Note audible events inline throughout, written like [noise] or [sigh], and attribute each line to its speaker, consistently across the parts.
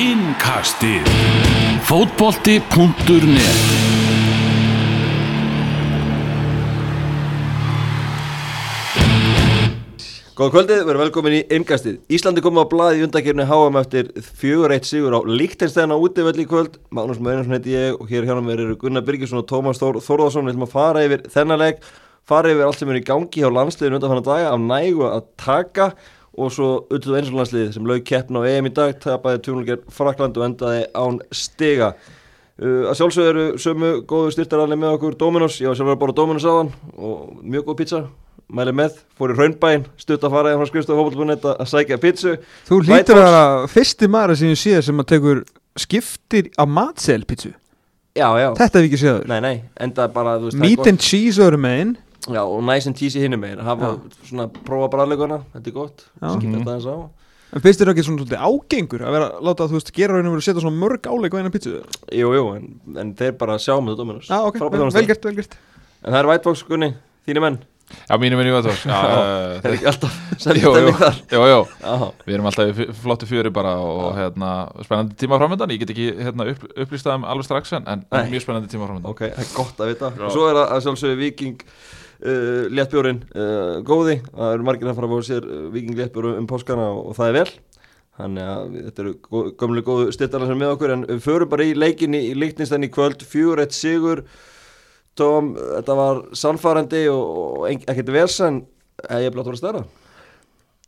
Speaker 1: Innkastið Fótbolti.net
Speaker 2: Góða kvöldið, verður velkomin í innkastið. Íslandi komið á blaði í undakefni HM eftir fjögur eitt sigur á Líktenstein á útivelli í kvöld. Magnús Möðinsson heiti ég og hér hjá mér eru Gunnar Birgisson og Tómas Þór Þórðarsson. Við ætlum að fara yfir þennan leik, fara yfir allt sem er í gangi hjá landsliðinu undan fann að daga af nægu að taka og svo auðvitað eins og landsliðið sem laug keppna á EM í dag, tapaði tjónulegar Frakland og endaði án stiga. Uh, að sjálfsögðu eru sömu góðu styrtaralli með okkur Dominos, ég var sjálfur að bóra Dominos á hann og mjög góð pizza. Mæli með, fór í raunbæinn stutt að fara eða frá skrifstofu fólkvöldbúinett að sækja pizzu.
Speaker 3: Þú hlýtur að vera fyrsti maður sem ég sé sem að tekur skiptir á matsel pítsu
Speaker 2: Já, já,
Speaker 3: Þetta hef ég ekki séð
Speaker 2: nei, nei, enda bara veist, það
Speaker 3: Meat and cheese öðru megin
Speaker 2: Já, og nice and cheesy hinum megin. Hafa svona, prófa bræðleguna, þetta er gott.
Speaker 3: Já.
Speaker 2: skipta
Speaker 4: Mhm.
Speaker 2: þetta aðeins á.
Speaker 3: En finnst þér ekki svona svolítið ágengur að vera að láta þú veist gera raun og vera að setja svona mörg áleik á eina pítsu
Speaker 2: Jú, jú, en, en þeir bara sjá með þetta Dominos
Speaker 3: Já, ok, vel,
Speaker 2: þjónusta.
Speaker 3: vel gert, vel gert.
Speaker 2: En það er White Box, Gunni, þínu menn.
Speaker 4: Já, mínum er í [laughs] Já,
Speaker 2: Já,
Speaker 4: uh,
Speaker 2: Það er ekki alltaf
Speaker 4: Jú,
Speaker 2: sem
Speaker 4: jú.
Speaker 2: stemming þar.
Speaker 4: Jú, jú,
Speaker 2: Já,
Speaker 4: við erum alltaf í flottu fjöri bara og hérna, spennandi tíma framöndan. Ég get ekki hérna, upp, upplýstað um alveg strax en, en mjög spennandi tíma framöndan.
Speaker 2: Ok, það er gott að vita Er að uh, léttbjórin uh, góði. Það eru margir að fara að fá sér uh, Viking léttbjóru um páskana og, og það er vel. Þannig að þetta eru gömlu góðu styrtarnar sem er með okkur En við förum bara í leikinni í leiknistan í kvöld. Fjögur eitt sigur. Tom, þetta var sannfærandi og, og ekkert versen Hef ég blátt voru stærra?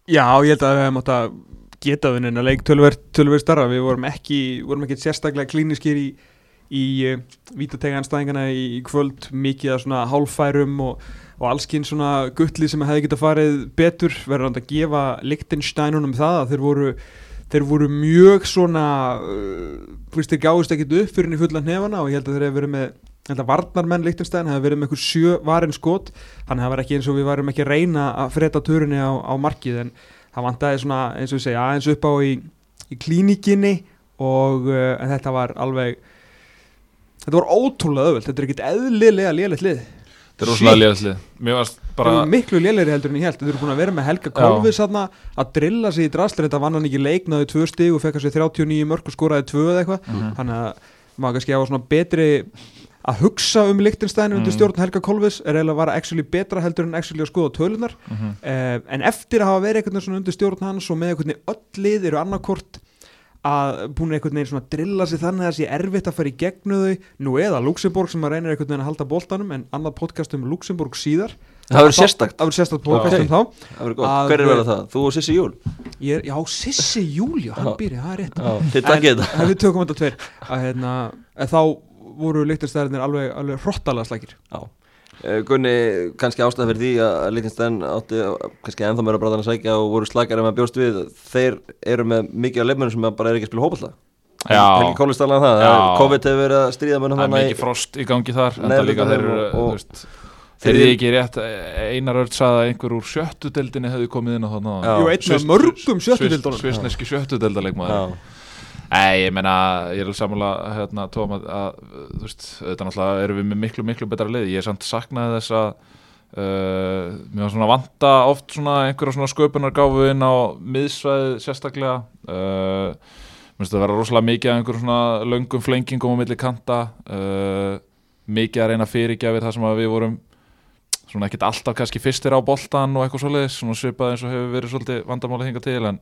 Speaker 3: Já, ég held að við hefum átt að geta þennan að leik tölver, tölver starra Við vorum ekki, vorum ekki sérstaklega klíniskir í, í uh, vítateganstæðingana í, kvöld Mikið af svona hálfærum og, og allskinn svona guttli sem hefði getað farið betur. Verður hann að gefa Lichtensteinunum það að þeir voru Þeir voru mjög svona, uh, þeir gáðist ekkert upp fyrir henni fullan nefana og ég held að þeir hefur verið með, ég held að varnarmenn Lichtenstein hefur verið með einhver sjö varin skot, þannig að það var ekki eins og við varum ekki að reyna að freda törunni á, á markið en það vantaði svona, eins og við segja, aðeins upp á í, í klínikinni og uh, þetta var alveg, þetta var ótrúlega öðvöld, þetta er ekkert eðlilega lélegt lið.
Speaker 4: Þetta er rosalega liðaslið Mér varst
Speaker 3: Bara,
Speaker 4: bara
Speaker 3: miklu lélegri heldur en ég held Þeir eru búin að vera með Helga Kolvis þarna að drilla sig í draslir þetta vann hann ekki leik náði tvö stig og fekk að sér 39 mörg og skoraði tvö eða eitthvað
Speaker 4: Mhm.
Speaker 3: þannig að maður kannski hafa svona betri að hugsa um Lichtenstein undir
Speaker 4: Mhm.
Speaker 3: stjórn Helga Kolvis er eiginlega að vara actually betra heldur en actually að skoða tölunar
Speaker 4: Mhm.
Speaker 3: uh, en eftir að hafa verið veginn svona undir stjórn hans og með veginn öll lið eru annarkort að búin einhvern veginn svona að drilla sig þannig að það sé erfitt að fara í gegnu þau nú eða Luxemburg sem að reynir einhvern veginn að halda boltanum en annað podcast um Luxemburg síðar.
Speaker 2: Það verður sérstakt.
Speaker 3: Það verður sérstakt podcast um þá.
Speaker 2: Það verður gott,
Speaker 3: Að-
Speaker 2: hver er verið það? Þú og Sissi Júl?
Speaker 3: Ég er, Já, Sissi hann
Speaker 2: Já.
Speaker 3: býri, það er rétt.
Speaker 2: Þið takkið
Speaker 3: En-
Speaker 2: þetta.
Speaker 3: Við tökum þetta tveir. Að, hérna, að Þá voru líktarstæðinir alveg, alveg hrottalega slækir
Speaker 2: Já Gunni, kannski ástæða fyrir því að Lichtenstein átti eh, kannski ennþá meira bráðan að sækja og voru slakar en maður bjóst við þeir eru með mikið af leifmennum sem bara er ekki að spila hópalla
Speaker 4: Já.
Speaker 2: Helgi Kólis talaði um það,
Speaker 4: Já.
Speaker 2: COVID hefur verið að stríða mönnum
Speaker 4: Það er mikið frost í gangi þar En það líka þeir eru
Speaker 2: og-
Speaker 4: þú
Speaker 2: og-
Speaker 4: veist, Þeir eru ekki rétt Einar Örd sagði að einhver úr sjöttu deildinni hefði komið inn á þannig.
Speaker 3: Jú, einn af mörgum sjöttudildunum
Speaker 4: Svissneski sjöttu deildalegmaður
Speaker 2: Já,
Speaker 4: Nei, ég meina, ég er alveg sammála hérna, Tóm, að, þú veist, þetta náttúrulega erum við með miklu, miklu betra lið. Ég er samt saknaði þess að uh, mér var svona vanta oft svona einhverja svona sköpunargáfu inn á miðsvæði sérstaklega. Uh, mér finnst það að vera rosalega mikið af einhverjum svona löngum flengingum á milli kanta uh, mikið að reyna fyrirgjafir þar sem að við vorum svona ekkert alltaf kannski fyrstir á boltan og eitthvað svoleiðis, svona svipað eins og hefur verið svolítið vandamáli hinga til en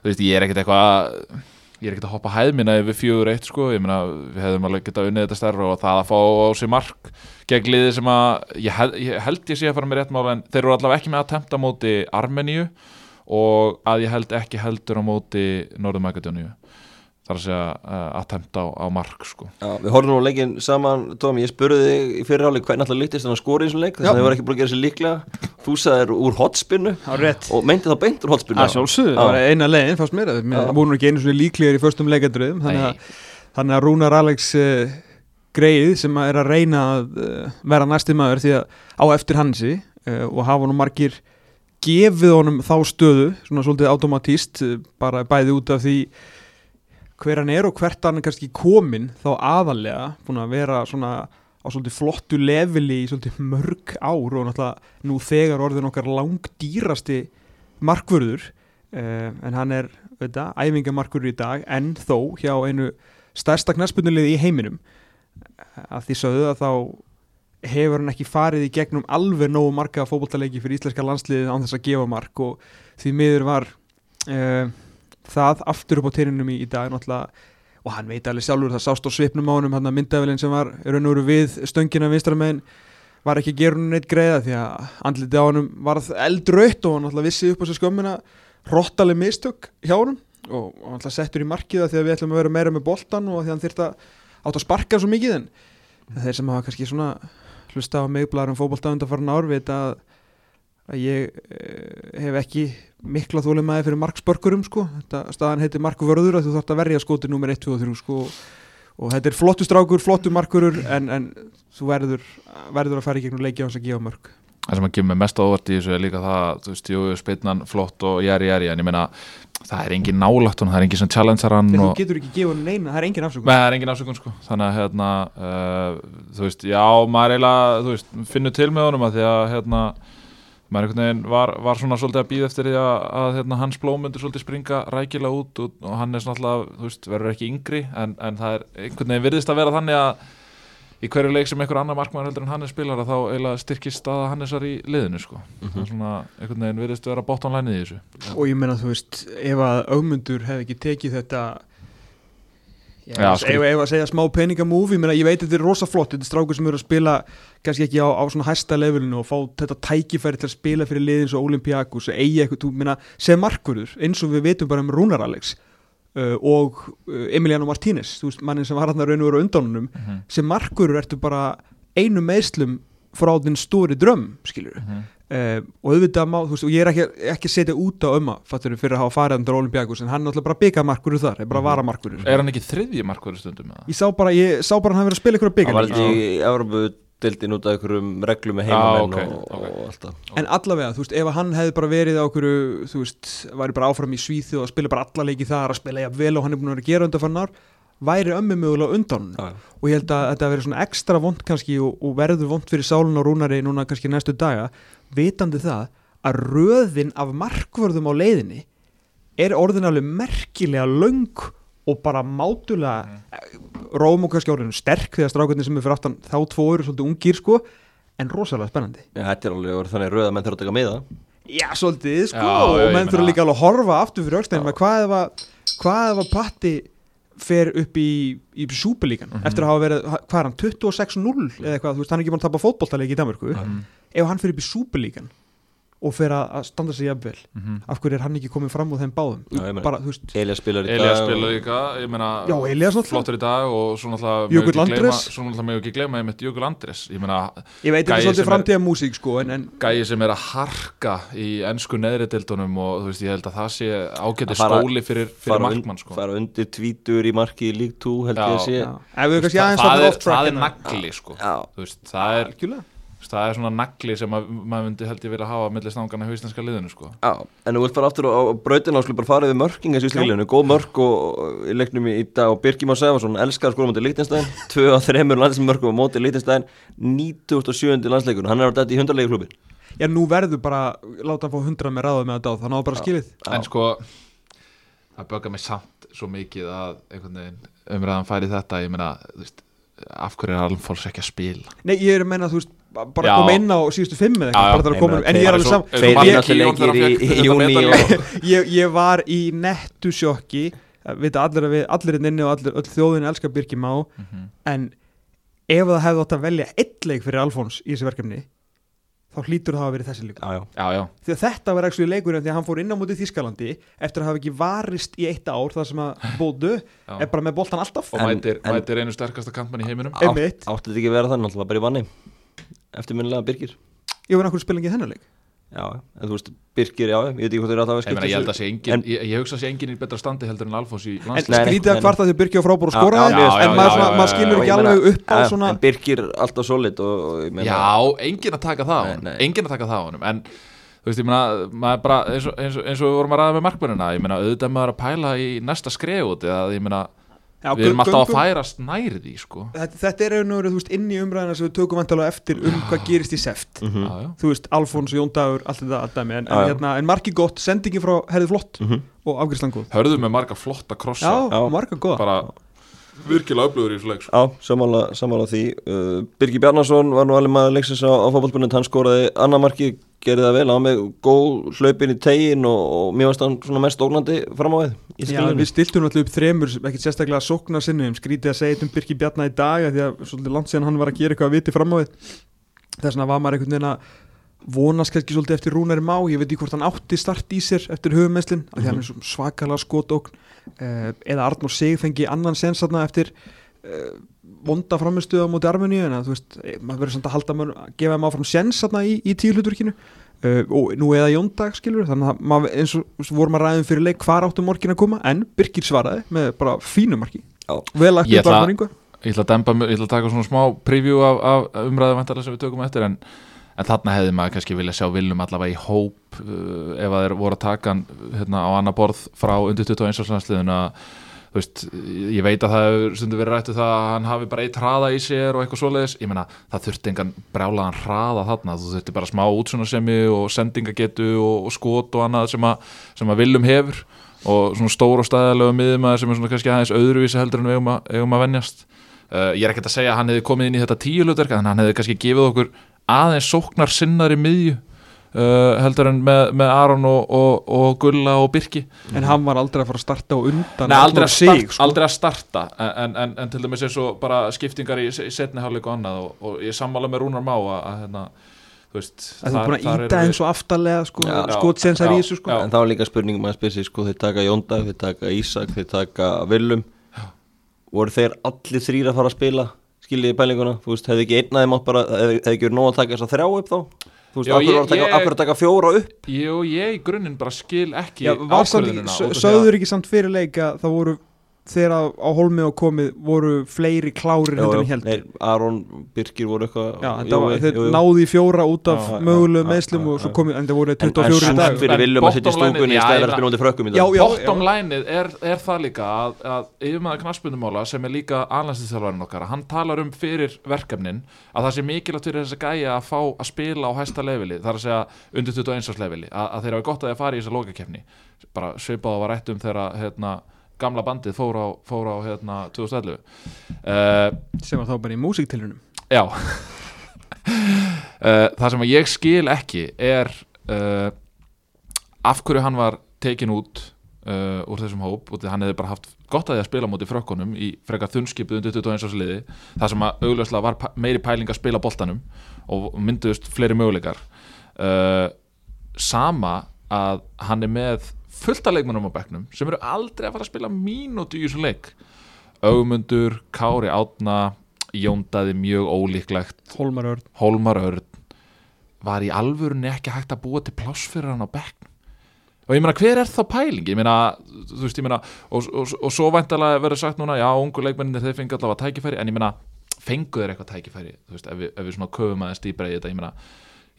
Speaker 4: þú veist, ég er ekkert eitthvað að- ég er ekkert að hoppa hæð minna yfir fjögur eitt sko, ég meina við hefðum alveg getað unnið þetta stærra og það að fá á sig mark gegn liði sem að ég, ég held ég sé að fara með rétt mála en þeir eru allavega ekki með að tempta á móti Armeníu og að ég held ekki heldur á móti Norður Makedóníu þar að segja uh, að tempta á, á mark sko.
Speaker 2: já, við horfum nú á leikin saman Tom, ég spurði þig í fyrirháli hvernig alltaf lyktist þannig að skora í þessum leik? Þess að þið var ekki búin að gera sér líklega. Þú sagðir úr hotspinnu
Speaker 3: Það er rétt.
Speaker 2: og meinti þá beint úr hotspinnu Já.
Speaker 3: það var eina leiðin fannst mér
Speaker 2: Já.
Speaker 3: Það voru nú ekki einu svona líklegar í förstum leikandröðum þannig, þannig að Rúnar Alex uh, greið sem að er að reyna að uh, vera næsti maður því að á eftir hansi uh, og hafa nú margir gefið honum þá stöðu svona svolítið automatíst bara bæði út af því hver hann er og hvert hann er kannski komin þá aðalega búin að vera svona á svolítið flottu leveli í svolítið mörg ár og náttúrulega nú þegar orðin okkar langdýrasti markvörður uh, en hann er auðvitað, æfingamarkur í dag en þó hjá einu stærsta knaspunulegði í heiminum. Af því sögðu að þá hefur hann ekki farið í gegnum alveg nógu marga fótboltaleiki fyrir íslenska landsliðið án þess að gefa mark og því miður var uh, það aftur upp á teirinum í, í dag og hann veit alveg sjálfur það sást á svipnum á honum hann að myndavelin sem var raun og veru við stöngina vinstramegin var ekki hún neitt greiða því að andliti á honum var eldraut og hann vissi upp á sér skömmina hróttaleg mistök hjá honum og hann settur í markiða því að við ætlum að vera meira með boltan og því að hann þyrta átt að sparka svo mikið en þeir sem hafa kannski svona hlusta á megblæður um fótbolta undan farin ár veit að, að ég eh, hef ekki mikla þólumæði fyrir markspörkurum sko. þetta staðan heitir markvörður að þú þarfst að verja skoti nummer 1, 2 og 3 sko. og þetta er flottu strákur, flottu markurur en, en þú verður, verður að fara í gegnum leiki á hans að gefa mörg
Speaker 4: Það sem að gefa mig mest á óvart í þessu er líka það, þú veist, jú, spilnan flott og jæri, jæri, en ég meina það er engin nálægt hún, það er engin sem challengear hann
Speaker 3: en þú getur ekki gefa hann neina, það er engin afsökun
Speaker 4: Nei, það er engin afsökun sko, þannig að hérna, uh, þú veist, já, maður eiginlega, þú veist, finnur til með honum að því að, hérna, maður einhvern veginn var, var svona svolítið að býða eftir því að, að hérna, hans blóm myndir svolítið springa rækilega út og, og hann er svona alltaf, þú veist, verður ekki yngri en, en það er einhvern veginn virðist að vera þannig að í hverju leik sem einhver annar markmaður heldur en hann er spilar að þá eiginlega styrkist staða Hannesar í liðinu sko, það er svona einhvern veginn virðist vera bóttanlænið í þessu.
Speaker 3: Og ég meina þú veist, ef að augmundur hefði ekki tekið þetta Já, ef, ef, ef að segja smá peningamúfi ég, veit þetta er rosa flott, þetta er strákur sem eru að spila kannski ekki á, á svona hæsta levelinu og fá þetta tækifæri til að spila fyrir liðins og Olympiakos eigi eitthvað, sem markurur, eins og við veitum bara um Rúnar Alex uh, og uh, Emiliano Martínez, þú veist, mannin sem var hann að raun og vera undanunum,
Speaker 4: mm -hmm.
Speaker 3: sem markurur ertu bara einu meðslum frá þinn stóri drömm, skilur Uh, og auðvitað má, þú veist, og ég er ekki, ekki setja út á ömma, fattur fyrir að hafa farið undir Olympiakos, en hann er náttúrulega bara byggamarkurur þar, er bara
Speaker 4: Mhm.
Speaker 3: varamarkurur
Speaker 4: Er hann ekki þriðji markverður stundum með það?
Speaker 3: ég sá bara, ég sá bara hann verið að spila ykkur að
Speaker 2: Það var
Speaker 3: byggja
Speaker 2: alltaf í Európu dildin út af einhverjum reglum með
Speaker 4: Já,
Speaker 2: heimamenn
Speaker 4: ok,
Speaker 2: og,
Speaker 4: ok.
Speaker 2: og allt það
Speaker 3: en allavega, þú veist, ef hann hefði bara verið á okkur, þú veist, væri bara áfram í Svíþjóð og spila bara alla leiki þar að spila jafn vel og hann er búin að vera að væri ömmu mögulega undan
Speaker 2: já.
Speaker 3: og ég held að þetta verið svona ekstra vond kannski og, og verður vond fyrir sálun og rúnari núna kannski næstu daga, vitandi það að röðin af markvörðum á leiðinni er orðin alveg merkilega löng og bara mátulega mm. róm og kannski orðin sterk þegar strákarnir sem er fyrir aftan þá tvo eru svolítið ungir sko en rosalega spennandi.
Speaker 2: Já, þetta er alveg þannig röð að menn þurfa að taka með það
Speaker 3: Já, svolítið sko
Speaker 4: Já,
Speaker 3: og menn þurfa líka alveg að horfa aftur fyrir aukstæðin að hvað ef að Patti fer upp í, í súpilíkan
Speaker 4: Mhm.
Speaker 3: eftir að hafa verið, hvað er hann, 26-0 eða eitthvað, þú veist, hann er ekki búin að tapa fótboltaleik í Danmarku
Speaker 4: Mhm.
Speaker 3: ef hann fer upp í súpilíkan og fer að að standa sig jafnvel
Speaker 4: Mhm.
Speaker 3: af hverju er hann ekki komið fram úr þeim báðum
Speaker 2: Elías spilar í dag
Speaker 4: Elias meina
Speaker 3: Já, Elías náttúrulega.
Speaker 4: flottur í dag og svo náttúrulega megum ekki ekki einmitt Jökull Andres ég meina
Speaker 3: ég veit
Speaker 4: sem
Speaker 3: svolítið framtíða músík sko en, en
Speaker 4: gæi sem er að harka í ennsku neðri dildunum og þú veist ég held að það sé
Speaker 2: fara-
Speaker 4: skóli fyrir, fyrir markmann sko.
Speaker 2: fara undir tvítur í marki í lík 2 held ég að sé
Speaker 3: já, ef við kannski
Speaker 4: það, er, er
Speaker 3: hérna.
Speaker 4: nagli sko. Það, er. Það er svona nagli sem að, maður myndi held ég vilja hafa millir stangana í hausnænska liðinu sko.
Speaker 2: já, en þú vilt fara aftur á, á brautina og skulle bara fara við mörking þessu íslíkleginu, góð mörk og, í leiknum í, í dag og Birgir Már Sæfarsson elskar að skora móti Líktinstæðin, tvö á þremur landsmörkum á móti Líktinstæðin, 97. [laughs] landsleikur. Hann er á þetta í hundarlegu klubin
Speaker 3: já, nú verður bara láta hann fá hundra með ráða með þetta og þannig á bara skilið.
Speaker 4: En sko það böggar mig samt svo mikið að umræðan færi þetta. Ég meina, af hverju er Alfons ekki að spila?
Speaker 3: Nei, ég er að menna, þú veist, bara
Speaker 4: Já.
Speaker 3: koma inn á síðustu fimm eða eitthvað, bara það að koma,
Speaker 2: Nei,
Speaker 3: en ég er alveg
Speaker 4: Eins og-
Speaker 3: sam
Speaker 4: eins og
Speaker 2: Tveir
Speaker 4: Maggi
Speaker 2: náttúrulega
Speaker 4: Jón þegar hann
Speaker 2: leikir í-
Speaker 4: fékk
Speaker 2: í
Speaker 4: þetta
Speaker 2: júní
Speaker 4: medalíu
Speaker 2: og-
Speaker 4: og-
Speaker 3: ég, ég var í nettu sjokki vita allir að við, allir inn inni og allir, öll þjóðin elskar Birki Má.
Speaker 4: Mhm.
Speaker 3: en ef það hefði átt að velja eitt leik fyrir Alfons í þessu verkefni þá hlýtur það að hafa verið þessi
Speaker 2: já,
Speaker 3: því að þetta var ekki leikurinn því að hann fór inn á móti Þískalandi eftir að hafa ekki varist í eitt ár þar sem að [laughs] bóðu er bara með boltan alltaf.
Speaker 4: Og mætir, einu sterkasta kantmann í heiminum.
Speaker 3: Em- Einmitt.
Speaker 2: átti þetta ekki vera þannig, alltaf bara í vanni eftirminnilega Birgir.
Speaker 3: Ég var náttúrulega spila ekki þennan leik.
Speaker 2: Já, en þú veist, Birgir, já, ég veit ekki hvort þeir eru alltaf að
Speaker 4: meina, ég held að sé engin,
Speaker 2: En-
Speaker 4: ég, ég hugsa að sé engin í betra standi heldur en Alfons í
Speaker 3: en
Speaker 4: landslið
Speaker 2: Nei, nei,
Speaker 3: skrítið að
Speaker 2: nei,
Speaker 3: kvarta því að Birki á frábúr og
Speaker 2: Já,
Speaker 3: skoraði en
Speaker 4: já,
Speaker 3: maður,
Speaker 4: já,
Speaker 3: svona,
Speaker 4: já,
Speaker 3: maður
Speaker 4: já,
Speaker 3: skilur ekki alveg upp á
Speaker 2: ja,
Speaker 3: svona
Speaker 2: En Birgir alltaf solid og, og ég meina
Speaker 4: Já, engin að taka það á
Speaker 2: nei.
Speaker 4: Engin að taka það á honum En þú veist, ég meina, maður bara eins og, eins og, eins og við vorum að ræða með markmennina Ég meina, auðvitað er maður að pæla í næsta skref út Eða ég meina,
Speaker 3: Já,
Speaker 4: við erum alltaf að færast nær því sko.
Speaker 3: þetta, þetta er einhvern veginn, þú veist, inn í umræðina sem við tökum vantalega eftir um hvað gerist í seft
Speaker 2: Mhm.
Speaker 4: já, já.
Speaker 3: þú veist, Alfons, Jón Dagur, allt þetta allt dæmi, en, en, hérna, en margi gott, sendingi frá herðið flott
Speaker 2: Mhm.
Speaker 3: og afgriðslan góð
Speaker 4: hörðu með marga flotta krossa
Speaker 3: Já,
Speaker 2: Já.
Speaker 3: marga góða
Speaker 4: bara virkilega öflugur í þessu leik sko.
Speaker 2: Já, sammála, sammála því uh, Birgir Bjarnason var nú alveg maður leiksins á, á fótballbunni hann skoraði annar marki, gerði það vel var með góð hlaupin í tegin og, og mér varst hann svona mest ógnandi fram á við
Speaker 3: Já, við stiltum alltaf upp þremur, ekkert sérstaklega sóknar sinnum, skrítið að segja þetta um Birki Bjarna í dag því að svolítið langt síðan hann var að gera eitthvað að viti fram á við þess vegna var maður einhvern veginn að vonast kannski svolítið eftir Rúnari Má ég veit ekki hvort hann átti start í sér eftir höfumeslin af því að hann er svakalega skotókn uh, eða Arnór Sig fengi annan sens eftir uh, vonda framistuða á móti Armeníu en að þú veist, eh, maður verður samt að halda maður, að gefa þeim áfram sens þarna í, í tíu hlutverkinu uh, og nú eða Jóndag skilur þannig að maður, eins og vorum að ræðum fyrir leik hvar áttu morgin að koma en Birkir svaraði með bara fínu marki. Vel
Speaker 4: Ég
Speaker 3: upp
Speaker 4: ætla-
Speaker 3: barnaringu
Speaker 4: ég ætla að dempa, ég ætla að taka svona smá preview af, af umræðu vantarlega sem við tökum eftir en, en þarna hefði maður kannski vilja sjá Viljum allavega í hóp uh, ef að þeir voru að taka hann hérna, á annar borð frá undir 21. landsliðun að þú veist, ég veit að það hefur stundu verið rættu það að hann hafi bara eitt hraða í sér og eitthvað svoleiðis, ég meina það þurfti engan brjálaðan hraða þarna. Þú þurfti bara smá útsunarsemi og sendingagetu og, og skot og annað sem að, sem að Viljum hefur og svona stór og stæðalegu miðumæður sem er svona kannski aðeins öðruvísi heldur en við eigum að, eigum að venjast. Uh, ég er ekkert að segja að hann hefði komið inn í þetta tíu hlutverk en hann hefði kannski gefið okkur aðeins sóknar sinnari miðju uh, heldur en með, með Aron og, og, og Gulla og Birki
Speaker 3: en hann var aldrei að fara að starta á undan
Speaker 4: Nei, aldrei, að
Speaker 3: Sig,
Speaker 4: start,
Speaker 3: sko.
Speaker 4: aldrei að starta en, en, en til dæmis eins og bara skiptingar í, í setni hálfleik og annað og, og ég sammála með Rúnar Má að, að hérna, þú veist
Speaker 3: Það er búin að íta eins og aftarlega sko, skotsensar í þessu sko.
Speaker 4: Já.
Speaker 2: en það var líka spurningum að spyrja sig sko, þeir taka Jóndag, þeir taka Ísak, þeir taka Willum voru þeir allir þrýra að fara að spila skiljiði pælinguna, þú veist, hefði ekki einn að þeim átt bara, hefði hefði ekki verið nóg að taka þess að þrjá upp þá þú veist, var að að taka fjóra upp?
Speaker 4: Jú, ég í grunninn bara skil ekki
Speaker 3: Já, var samt ekki, samt fyrir leik að það voru þegar á, á holmi og komið voru fleiri klárir heldur en held
Speaker 2: nei, Aron, Birkir voru eitthvað
Speaker 3: Já,
Speaker 2: jú,
Speaker 3: þetta var,
Speaker 2: jú,
Speaker 3: þeir
Speaker 2: jú.
Speaker 3: náðu í fjóra út af
Speaker 2: Já, já,
Speaker 3: mögulegu
Speaker 2: já,
Speaker 3: meðslum og svo komið, en það voru
Speaker 2: en, en
Speaker 3: 24 í
Speaker 2: súrt
Speaker 3: dag.
Speaker 2: fyrir
Speaker 4: En
Speaker 2: Viljum að setja í
Speaker 4: bottom line-
Speaker 2: stúkunni í
Speaker 4: Já,
Speaker 2: stæðar
Speaker 4: ég
Speaker 2: að spila
Speaker 4: meina-
Speaker 2: út í frökkum í
Speaker 3: Já,
Speaker 2: dag
Speaker 3: já.
Speaker 4: Bottom lineið er, er það líka að, að yfirmaður knaspunumála sem er líka anlæstinsþjálfarinn okkar, hann talar um fyrir verkefnin að það sé mikilvægt fyrir þess að gæja að fá að spila á hæsta leveli, það er að segja undir 21 árs leveli, að, að þeir hafa gott að þeir fara í þessa lokakefni, bara svipað var rætt um þegar hérna, gamla bandið fór á, fór á hérna, 2011 uh,
Speaker 3: sem var þá bara í músiktilunum
Speaker 4: Já. Uh, Það sem ég skil ekki er uh, af hverju hann var tekin út úr þessum hóp og hann hefði bara haft gott að því að spila móti frökkunum í frekar þunnskipið undir 21 árs liði það sem að augljóslega var meiri pæling að spila boltanum og mynduðust fleiri möguleikar. Sama að hann er með fullt af leikmennum á bekknum sem eru aldrei að fara að spila mínútu í þessum leik. Ögmundur, Kári Átna Jóndaði mjög ólíklegt.
Speaker 3: Holmar Örn.
Speaker 4: Hólmar Örn. Var í alvörunni ekki hægt að búa til pláss fyrir hann á bekknum? Og ég meina hver er þá pæling? Ég meina, þú veist, ég meina og, og, og svo væntalega verður sagt núna já, ungu leikmenninni þeir fengi allavega tækifæri en ég meina, fengu þeir eitthvað tækifæri? Þú veist, ef við, ef við svona köfum aðeins dýbra í þetta ég meina,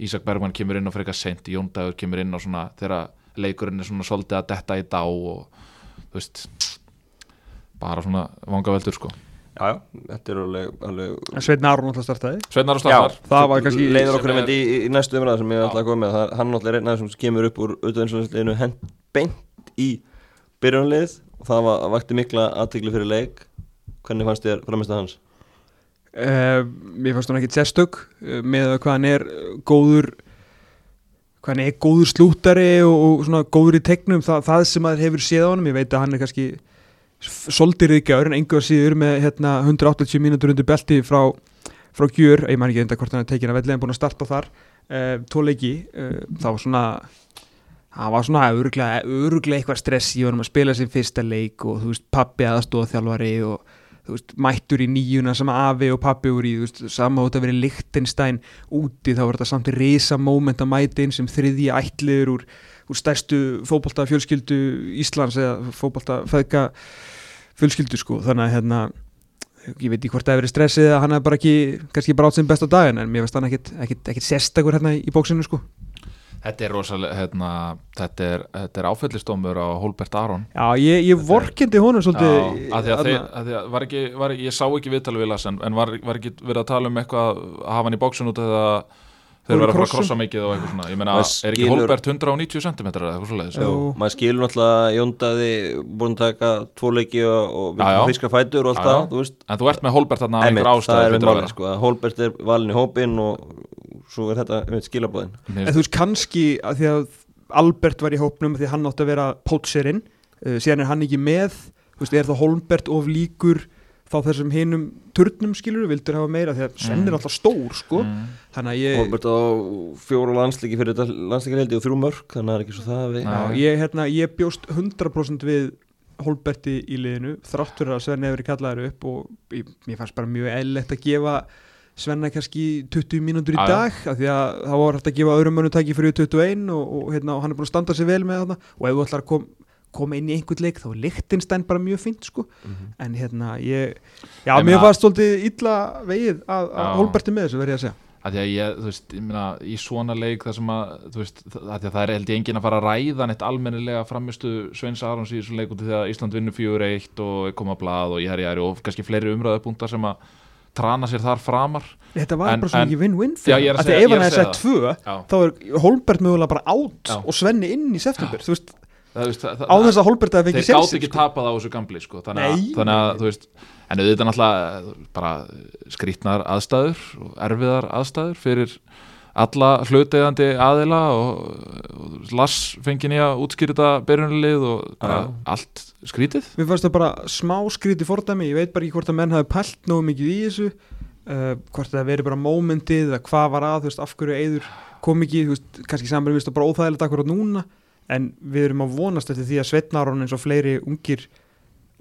Speaker 4: Ísak Bergmann kemur inn á frekar sent, Jón Dagur kemur inn á svona þegar leikurinn er svona svolítið að detta í dá og þú veist bara svona vanga veldur sko.
Speaker 2: Já, já, þetta er alveg, alveg
Speaker 3: Sveitn Aron alltaf startaði.
Speaker 4: Sveinar og Staffar
Speaker 3: það var kannski
Speaker 2: leiður okkur
Speaker 4: er-
Speaker 2: einmitt í, í, næstu umræða sem ég
Speaker 4: Já.
Speaker 2: að koma með. Það, hann náttúrulega er einn aðeins sem kemur upp úr auðvitað eins og þessleginu hent beint í byrjunlið og það var, vakti mikla aðtikli fyrir leik. Hvernig fannst þér framist hans?
Speaker 3: Uh, mér fannst hún ekki sérstök uh, með hvað hann er góður hann er góður slúttari og, og svona góður í tegnum það, það sem maður hefur séð á honum ég veit að hann er kannski soldir ríkjaður en einhver síður með hérna, 180 mínútur undir belti frá, frá gjör, ég man ekki enda hvort hann er tekin að velli en búin að starta þar uh, tvo leiki, uh, það var svona það var svona öruglega, öruglega eitthvað stress í honum að spila sin fyrsta leik og þú veist pappi aðstóða þjálfari og veist, mættur í nýjuna sem afi og pappi voru í, veist, hótt að vera Lichtenstein úti, þá var þetta samt risa moment að mæta inn sem þriðji ætliður úr, úr stærstu fótbolta fjölskyldu Íslands eða fótbolta feðka fjölskyldu sko, þannig að hérna ég veit ekki hvort það hefur verið stressið eða hann er bara ekki, kannski bara átt sem besta daginn en mér finnst hann ekkit, ekkit, ekkit sérstakur hérna í bóksinu sko
Speaker 4: Þetta er rosalega, hérna, þetta er, þetta er áfellistómur á Holbert Aron.
Speaker 3: Já, ég, ég vorkendi honum svolítið
Speaker 4: Já, að því að, að því að var ekki, var, ég sá ekki viðtalið við Lass en, en var, var ekki verið að tala um eitthvað að hafa hann í bóksun út eða þeir
Speaker 3: Voru
Speaker 4: verið að fara að krossa? mikið og eitthvað svona. Ég meina, er ekki Holbert 190 cm eða eitthvað svoleiðis?
Speaker 3: Jú.
Speaker 2: maður skilur náttúrulega Jóndaði búin að taka tvo leiki og, og
Speaker 4: Já, já.
Speaker 2: fiska fætur og allt
Speaker 4: Já, já.
Speaker 2: það, þú veist.
Speaker 4: En þú ert með Holbert þarna
Speaker 2: svo er þetta einmitt skilabóðin
Speaker 3: En þú veist kannski að því að Albert var í hópnum því hann átti að vera pótserinn uh, síðan er hann ekki með þú veist, er það Holmbert of líkur þá þessum hinum turnum skilur vildur hafa meira því að Sven er
Speaker 4: Mm.
Speaker 3: alltaf stór sko
Speaker 4: mm.
Speaker 3: þannig að ég,
Speaker 2: Holbert á fjóru landslíki fyrir þetta landslíkarheldi og þrjú mörg þannig að það er ekki svo það við
Speaker 4: Já.
Speaker 3: já, ég, hérna, ég bjóst 100% við Holberti í liðinu þrátt fyrir að Sven hefur kallaður upp og ég, mér fannst bara mjög eðlilegt að gefa Svenna kannski 20 mínútur í
Speaker 4: já.
Speaker 3: dag af því að það var hægt að gefa öðrum mönnum tæki fyrir 21 og, og, hérna, og hann er búin að standa sig vel með þarna og ef þú ætlar að kom, koma inn í einhvern leik þá er Lichtenstein bara mjög fínt sko
Speaker 2: Mhm.
Speaker 3: en hérna ég já, mér fannst svolítið illa vegið að, að. Holberti með þessu verði að segja
Speaker 4: að því að ég, veist, ég meina í svona leik þar sem að, veist, að því að það er held ég enginn að fara að ræða neitt almennilega framistu Sveins Arons í svona leik út af því að Ísland vinnur 4-1 og koma blað og ég er er og kannski fleiri umræðupunktar sem að trana sér þar framar.
Speaker 3: Þetta var
Speaker 4: En-
Speaker 3: bara svona
Speaker 4: en-
Speaker 3: ekki win-win
Speaker 4: segja-
Speaker 3: að ef hann hefði sett tvö þá er Holbert mögulega bara átt og Svenni inn í september veist,
Speaker 4: það, veist, það,
Speaker 3: á þess að Holbert hefði
Speaker 4: þeir
Speaker 3: fengið
Speaker 4: gátt
Speaker 3: sénsinn,
Speaker 4: ekki
Speaker 3: sko.
Speaker 4: tapað á þessu gamli sko. þannig, að, þannig að þú veist en auðvitað náttúrulega bara skrítnar aðstæður og erfiðar aðstæður fyrir alla hluteiðandi aðila og, og Lars fengið nýja útskýrita byrjunlið og bara
Speaker 2: Já.
Speaker 4: allt skrítið.
Speaker 3: Mér fannst það bara smá skríti fordæmi. Ég veit bara ekki hvort að menn hafi pælt nógu mikið í þessu uh, hvort það veri bara mómentið eða hvað var að, þú veist, af hverju eður kom ekki, þú veist, kannski saman við bara óþægilegt akkurat núna, en við erum að vonast eftir því að Svetnarón eins og fleiri ungir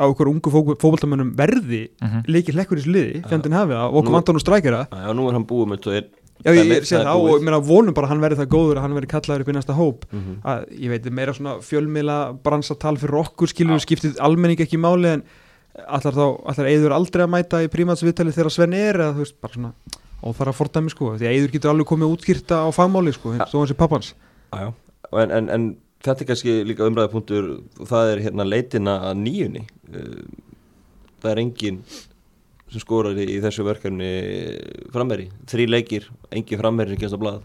Speaker 3: á okkur ungu fókbaltamönnum verði
Speaker 4: mm -hmm.
Speaker 3: leikir hlekkur í sliði, fjandinn hafi það og
Speaker 2: Nú-
Speaker 3: okkur vantan og strækjara.
Speaker 2: Já, nú er hann búið með tveir
Speaker 3: Já, ég, ég sé
Speaker 2: það
Speaker 3: það og
Speaker 2: búið.
Speaker 3: ég meina vonum bara að hann verði það góður að hann verði kallaður upp í næsta hóp
Speaker 2: Mhm.
Speaker 3: að ég veit meira svona fjölmiðla bransatal fyrir okkur skilur við
Speaker 4: Já.
Speaker 3: skiptið almenning ekki máli en allar þá, allar Eiður aldrei að mæta í prímatsviðtali þegar Sven er eða þú veist, bara svona óþara fordæmi sko, því að Eiður getur alveg komið útskýrta á fagmáli sko,
Speaker 2: Ja.
Speaker 3: svo hans er pappans.
Speaker 2: Og En, en, en þetta er kannski líka umræðupunktur og það er hérna leitina að nýjunni Uh, það er engin sem skorar í, í þessu verkefni frammeri, þrý leikir engin frammeri sem kemst á blað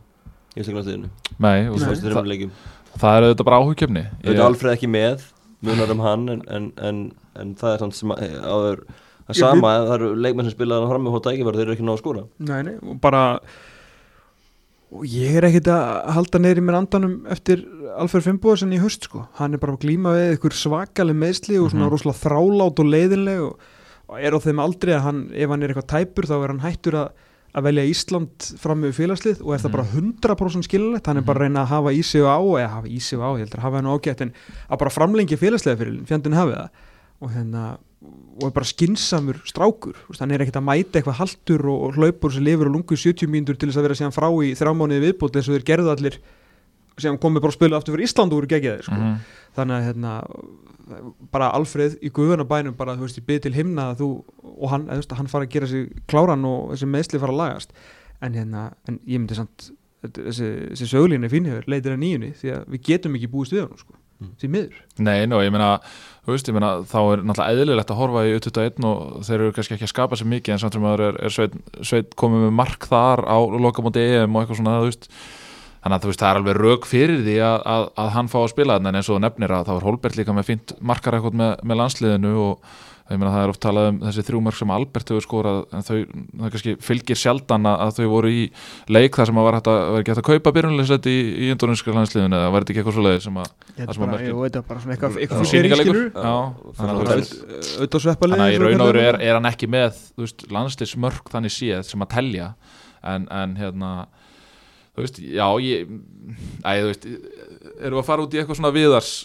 Speaker 2: í Íslandsliðinu,
Speaker 4: Nei, og
Speaker 3: Nei.
Speaker 4: það, það er auðvitað bara áhugjefni
Speaker 2: Ég... Alfreð ekki með, munar um hann en, en, en, en það er samt sem að áður að
Speaker 3: Ég
Speaker 2: sama, það eru leikmenn sem spila hann fram með hóta ekki þeir eru ekki ná að skora.
Speaker 3: Nei, nei, og bara og ég er ekkit að halda neyri mér andanum eftir Alfred Fimboðsson í höst sko, hann er bara að glíma við ykkur svakaleg meðsli og svona
Speaker 4: Mhm.
Speaker 3: rosalega þrálát og leiðinleg og er á þeim aldrei að hann, ef hann er eitthvað tæpur þá er hann hættur að, að velja Ísland fram með félagslið og er það
Speaker 4: Mhm.
Speaker 3: bara 100% skilulegt, hann er bara að reyna að hafa í sig á, eða hafa í sig á, ég heldur að hafa hann ágætt en að bara framlengja félagslega fyrir fjandinn hafi það og hérna og er bara skinsamur strákur hann er ekkert að mæta eitthvað haltur og, og hlaupur sem lifur og lungu í 70 mínútur til þess að vera síðan frá í þrjámániði viðbútt eins og þeir gerðu allir sem komið bara að spila aftur fyrir Ísland voru geggjaðir sko.
Speaker 4: Mhm.
Speaker 3: þannig að hérna bara Alfreð í guðunabænum bara þú veist ég byrð til himna að þú og hann, eða, þú veist, hann fara að gera sig kláran og þessi meðsli fara að lagast. En hérna, en ég myndi samt þessi, þessi sögulínu fínhefur leitir að nýjunni því að við getum ekki búist við hann sko,
Speaker 2: Mm.
Speaker 3: því miður.
Speaker 4: Nei, nú, ég meina, þú veist, ég meina þá er náttúrulega eðlilegt að horfa í U21 og þeir eru kannski ekki að skapa sér mikið en samt sem aður er, er sveit, sveit komið með mark þar á lokamóti EM og eitthvað svona, þú veist þannig að þú veist, það er alveg rauk fyrir því að, að, að hann fá að spila þarna en eins og nefnir að þá er Holbert líka með fínt markarækot með, með landsliðinu og ég meina það er oft talað um þessi þrjú mörg sem Albert hefur skorað en þau, það kannski fylgir sjaldan að, að þau voru í leik þar sem að var hægt að, að kaupa byrjunleysett í, í indonenska landsliðinu eða var þetta ekki eitthvað svo leið sem að Það sem að
Speaker 3: eitthvað, eitthvað
Speaker 4: Já, þannig að í raun og veru er, hann ekki með landslismörk þannig séð þú veist, já ég æ, þú veist, erum við að fara út í eitthvað svona viðars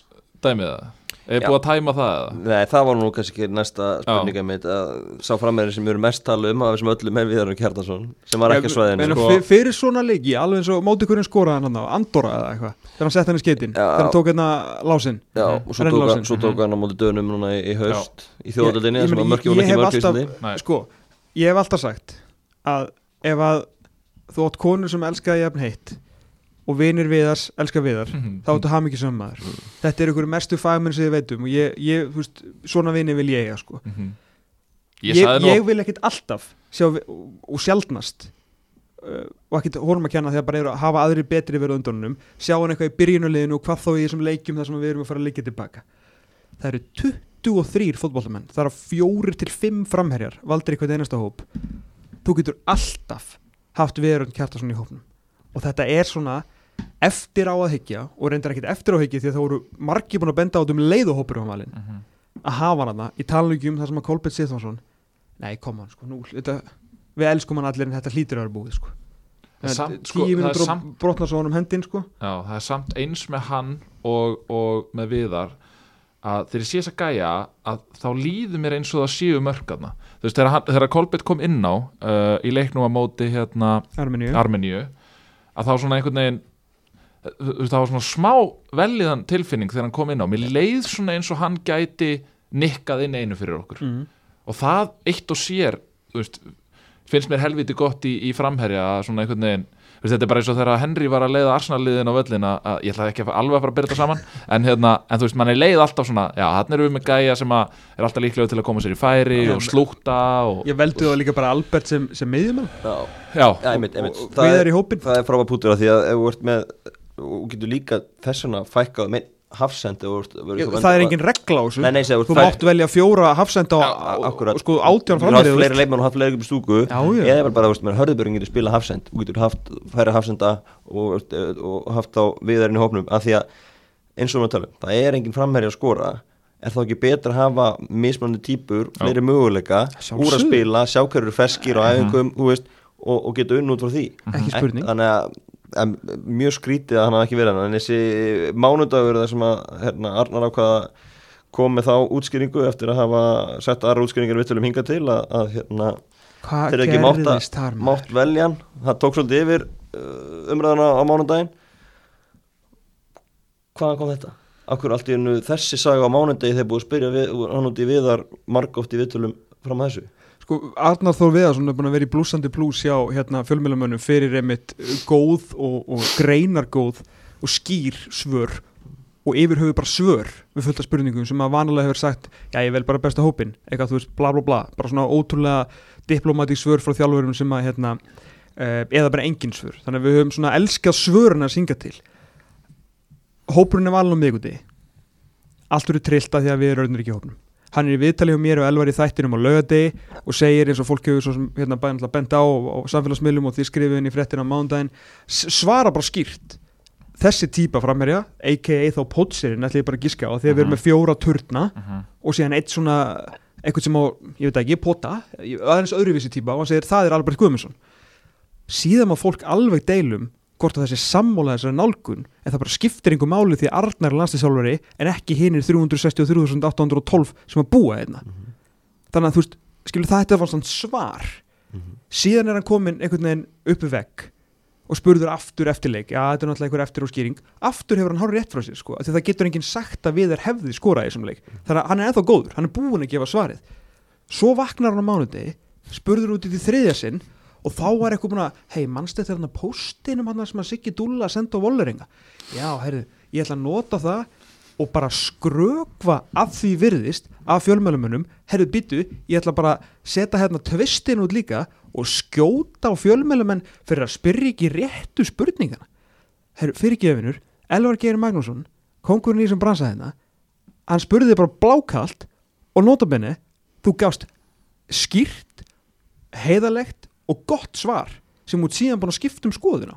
Speaker 4: dæmið það? Er
Speaker 2: Já.
Speaker 4: búið að tæma það? eða?
Speaker 2: Nei, það var nú kannski ekki næsta spurninga mitt að sá frammeirinn sem við erum mest tala um af þessum öllum er Viðarinn Kjartason sem var ekki á svæðinu
Speaker 3: En
Speaker 2: sko.
Speaker 3: fyr- fyrir svona leiki, alveg eins og móti hverjum skoraði hann á Andorra eða eitthvað, þegar hann sett hann í skeitin
Speaker 2: Já.
Speaker 3: þegar hann tók hérna lásinn
Speaker 2: Já,
Speaker 4: Mhm.
Speaker 2: og svo tók, hann, svo tók hann á móti dönum núna í, í haust í þjóðaldinni sem var mörkjum
Speaker 3: ég
Speaker 2: ekki
Speaker 3: hef
Speaker 2: mörk í
Speaker 3: alltaf-
Speaker 2: Íslandi
Speaker 4: Nei.
Speaker 3: Sko, ég hef alltaf sagt að ef að þú átt konur sem elskaði jafn heitt og vinir viðars, elska viðar
Speaker 4: Mhm.
Speaker 3: þá áttu haf mikið sömmaður þetta er ykkur mestu fagmenn sem þið veitum og ég, ég veist, svona vini vil ég sko.
Speaker 4: Mhm.
Speaker 3: ég,
Speaker 4: Ég
Speaker 3: ég,
Speaker 4: nú
Speaker 3: vil ekkit alltaf sjá, og, sjaldnast uh, og ekkit honum að kenna að bara eru að hafa aðri betri verið undunum sjá hann eitthvað í byrjunuleginu og hvað þá í þessum leikjum þar sem við erum að fara að leikja tilbaka það eru 23 fótbollamenn það eru fjórir til 5 framherjar valdir eitthvað einasta hóp þú getur alltaf haft verið kjartason í hópnum. Og þetta er svona eftir á að hyggja og reyndar ekkit eftir á að hyggja því að það voru margir búin að benda á þetta um leiðuhópur á valin
Speaker 4: Mhm.
Speaker 3: að hafa hann þarna í talningum þar sem að Kolbett Sithvansson nei, koma hann, sko, nú, þetta, við elskum hann allir en þetta hlýtur að vera búið, sko.
Speaker 4: Samt, sko,
Speaker 3: tíu mínútur
Speaker 4: samt-
Speaker 3: brotnar svo honum hendin, sko.
Speaker 4: Já, það er samt eins með hann og, og með viðar að þegar ég sé þess að gæja að þá líður mér eins og það séu mörkarna þú veist, þegar, þegar Kolbett kom inn á uh, í leiknum að móti hérna
Speaker 3: Armeníu,
Speaker 4: að þá svona einhvern veginn þú veist, það var svona smá velliðan tilfinning þegar hann kom inn á. Mér leið svona eins og hann gæti nikkað inn einu fyrir okkur.
Speaker 3: Mm.
Speaker 4: og það eitt og sér þú veist, finnst mér helviti gott í, í framherja að svona einhvern veginn veist, þetta er bara eins og þegar Henry var að leiða Arsenal-liðin á völlin að, ég ætla ekki að alveg að fara að byrja þetta saman en, hérna, en þú veist, mann er leið alltaf svona já, hann erum við með gæja sem að er alltaf líklega til að koma sér í færi
Speaker 3: Já,
Speaker 4: og slúta og,
Speaker 3: Ég veldi það líka bara Albert sem, sem miðjumann.
Speaker 2: Já,
Speaker 4: já,
Speaker 2: já, einmitt, einmitt.
Speaker 3: Og
Speaker 2: Það
Speaker 3: við
Speaker 2: er,
Speaker 3: erum í hópin
Speaker 2: það er frábæð pútur að því að ef þú ert með og getur líka þessuna fækkað með hafsend ef þú ert- verður
Speaker 3: Ég,
Speaker 2: þú
Speaker 3: það er engin regla á þessu.
Speaker 2: Nei, nei,
Speaker 3: Þú
Speaker 2: fær-
Speaker 3: mátt velja fjóra og, og,
Speaker 2: akkurat.
Speaker 3: og sko átján
Speaker 2: Þú getur haft
Speaker 3: framherja
Speaker 2: fleiri og fleiri í stúku.
Speaker 3: Já, já.
Speaker 2: Ég er bara, þú veist, með hörðubjörn getur spila hafsend Þú getur haft færi hafsenda og, og haft á viðarinn í hópnum af því að, eins og við talum, það er engin framherja að skora. Er þá ekki betra að hafa mismunandi típur, fleiri möguleika
Speaker 3: Sjálfsögðu.
Speaker 2: úr að spila, sjá hverju eru ferskir á æfingum, þú og, og geta unn út frá því?
Speaker 3: Ekki spurning.
Speaker 2: Þannig að en, mjög skrítið að hann hafa ekki verið hann en þessi mánudagur þar sem að hérna, Arnar ákvaða kom með þá útskýringu eftir að hafa sett aðra útskýringar við tölum hinga til að, að hérna, þeir ekki mátt, mátt veljan það tók svolítið yfir uh, umræðana á mánudaginn. Hvaðan kom þetta? Akkur allt í hennu þessi saga á mánudagi þegar búið að spyrja við, hann út í viðar margóft í viðtölum fram að þessu
Speaker 3: Sko, Arnar Þór Viðarsson er búin að vera í blúsandi blús hjá hérna, fjölmjölamönnum fyrir einmitt góð og, og greinargóð og skýr svör og yfir höfu bara svör við fullta spurningum sem að vanalega hefur sagt já ég vel bara besta hópin, eitthvað þú veist bla bla bla. Bara svona ótrúlega diplomatík svör frá þjálfurum sem að hérna uh, eða bara engin svör, þannig að við höfum svona elskað svörun að synga til. Hópurinn er valin á miðguti allt verður trillt að því að við erum ekki í hópnum hann er í viðtali hjá mér og elvar í þættinum á laugadegi og segir eins og fólk hefur hérna bent á á samfélagsmiðlum og því skrifið inn í fréttina á mándaginn svara bara skýrt þessi típa framherja, a.k.a. þá pótsirinn ætla ég bara að giska á því að við erum með fjóra turna
Speaker 4: Mhm.
Speaker 3: og síðan eitt svona eitthvað sem á, ég veit ekki, pota aðeins öðruvísi típa og hann segir það er Albert Guðmundsson síðan má fólk alveg deilum hvort að þessi sammóla þessari nálgun en það bara skiptir einhver máli því að Arnar er landslýsálfari en ekki hinir 363.812 sem að búa einna þannig að þú veist, skilur það þetta var svona svar. Síðan er hann komin einhvern veginn uppi vegg og spurður aftur eftirleik, já þetta er náttúrulega einhver eftir og skýring. Aftur hefur hann hárið rétt frá sér sko, því að það getur enginn sagt að við er hefði skorað í þessum leik. Þannig að hann er ennþá góður, hann er búin að gefa svarið. Svo vaknar hann á mánudegi spurður út í því þriðja sinn og þá var eitthvað búin að, hei, mannst þetta að postinum hann sem að Siggi Dúlla að senda á Volleringa? Já, heyrðu, ég ætla að nota það og bara skrökva að því virðist af fjölmjölumunum herru byttu, ég ætla bara að setja hérna tvistin út líka og skjóta á fjölmjölumenn fyrir að spyrja ekki réttu spurningana. Herru, fyrirgefinur, Elvar Geir Magnússon kongurinn í sem bransa hérna hann spurði bara blákalt og notabenni, þú gafst skýrt heiðalegt og gott svar sem út síðan búin að skipta um skoðuna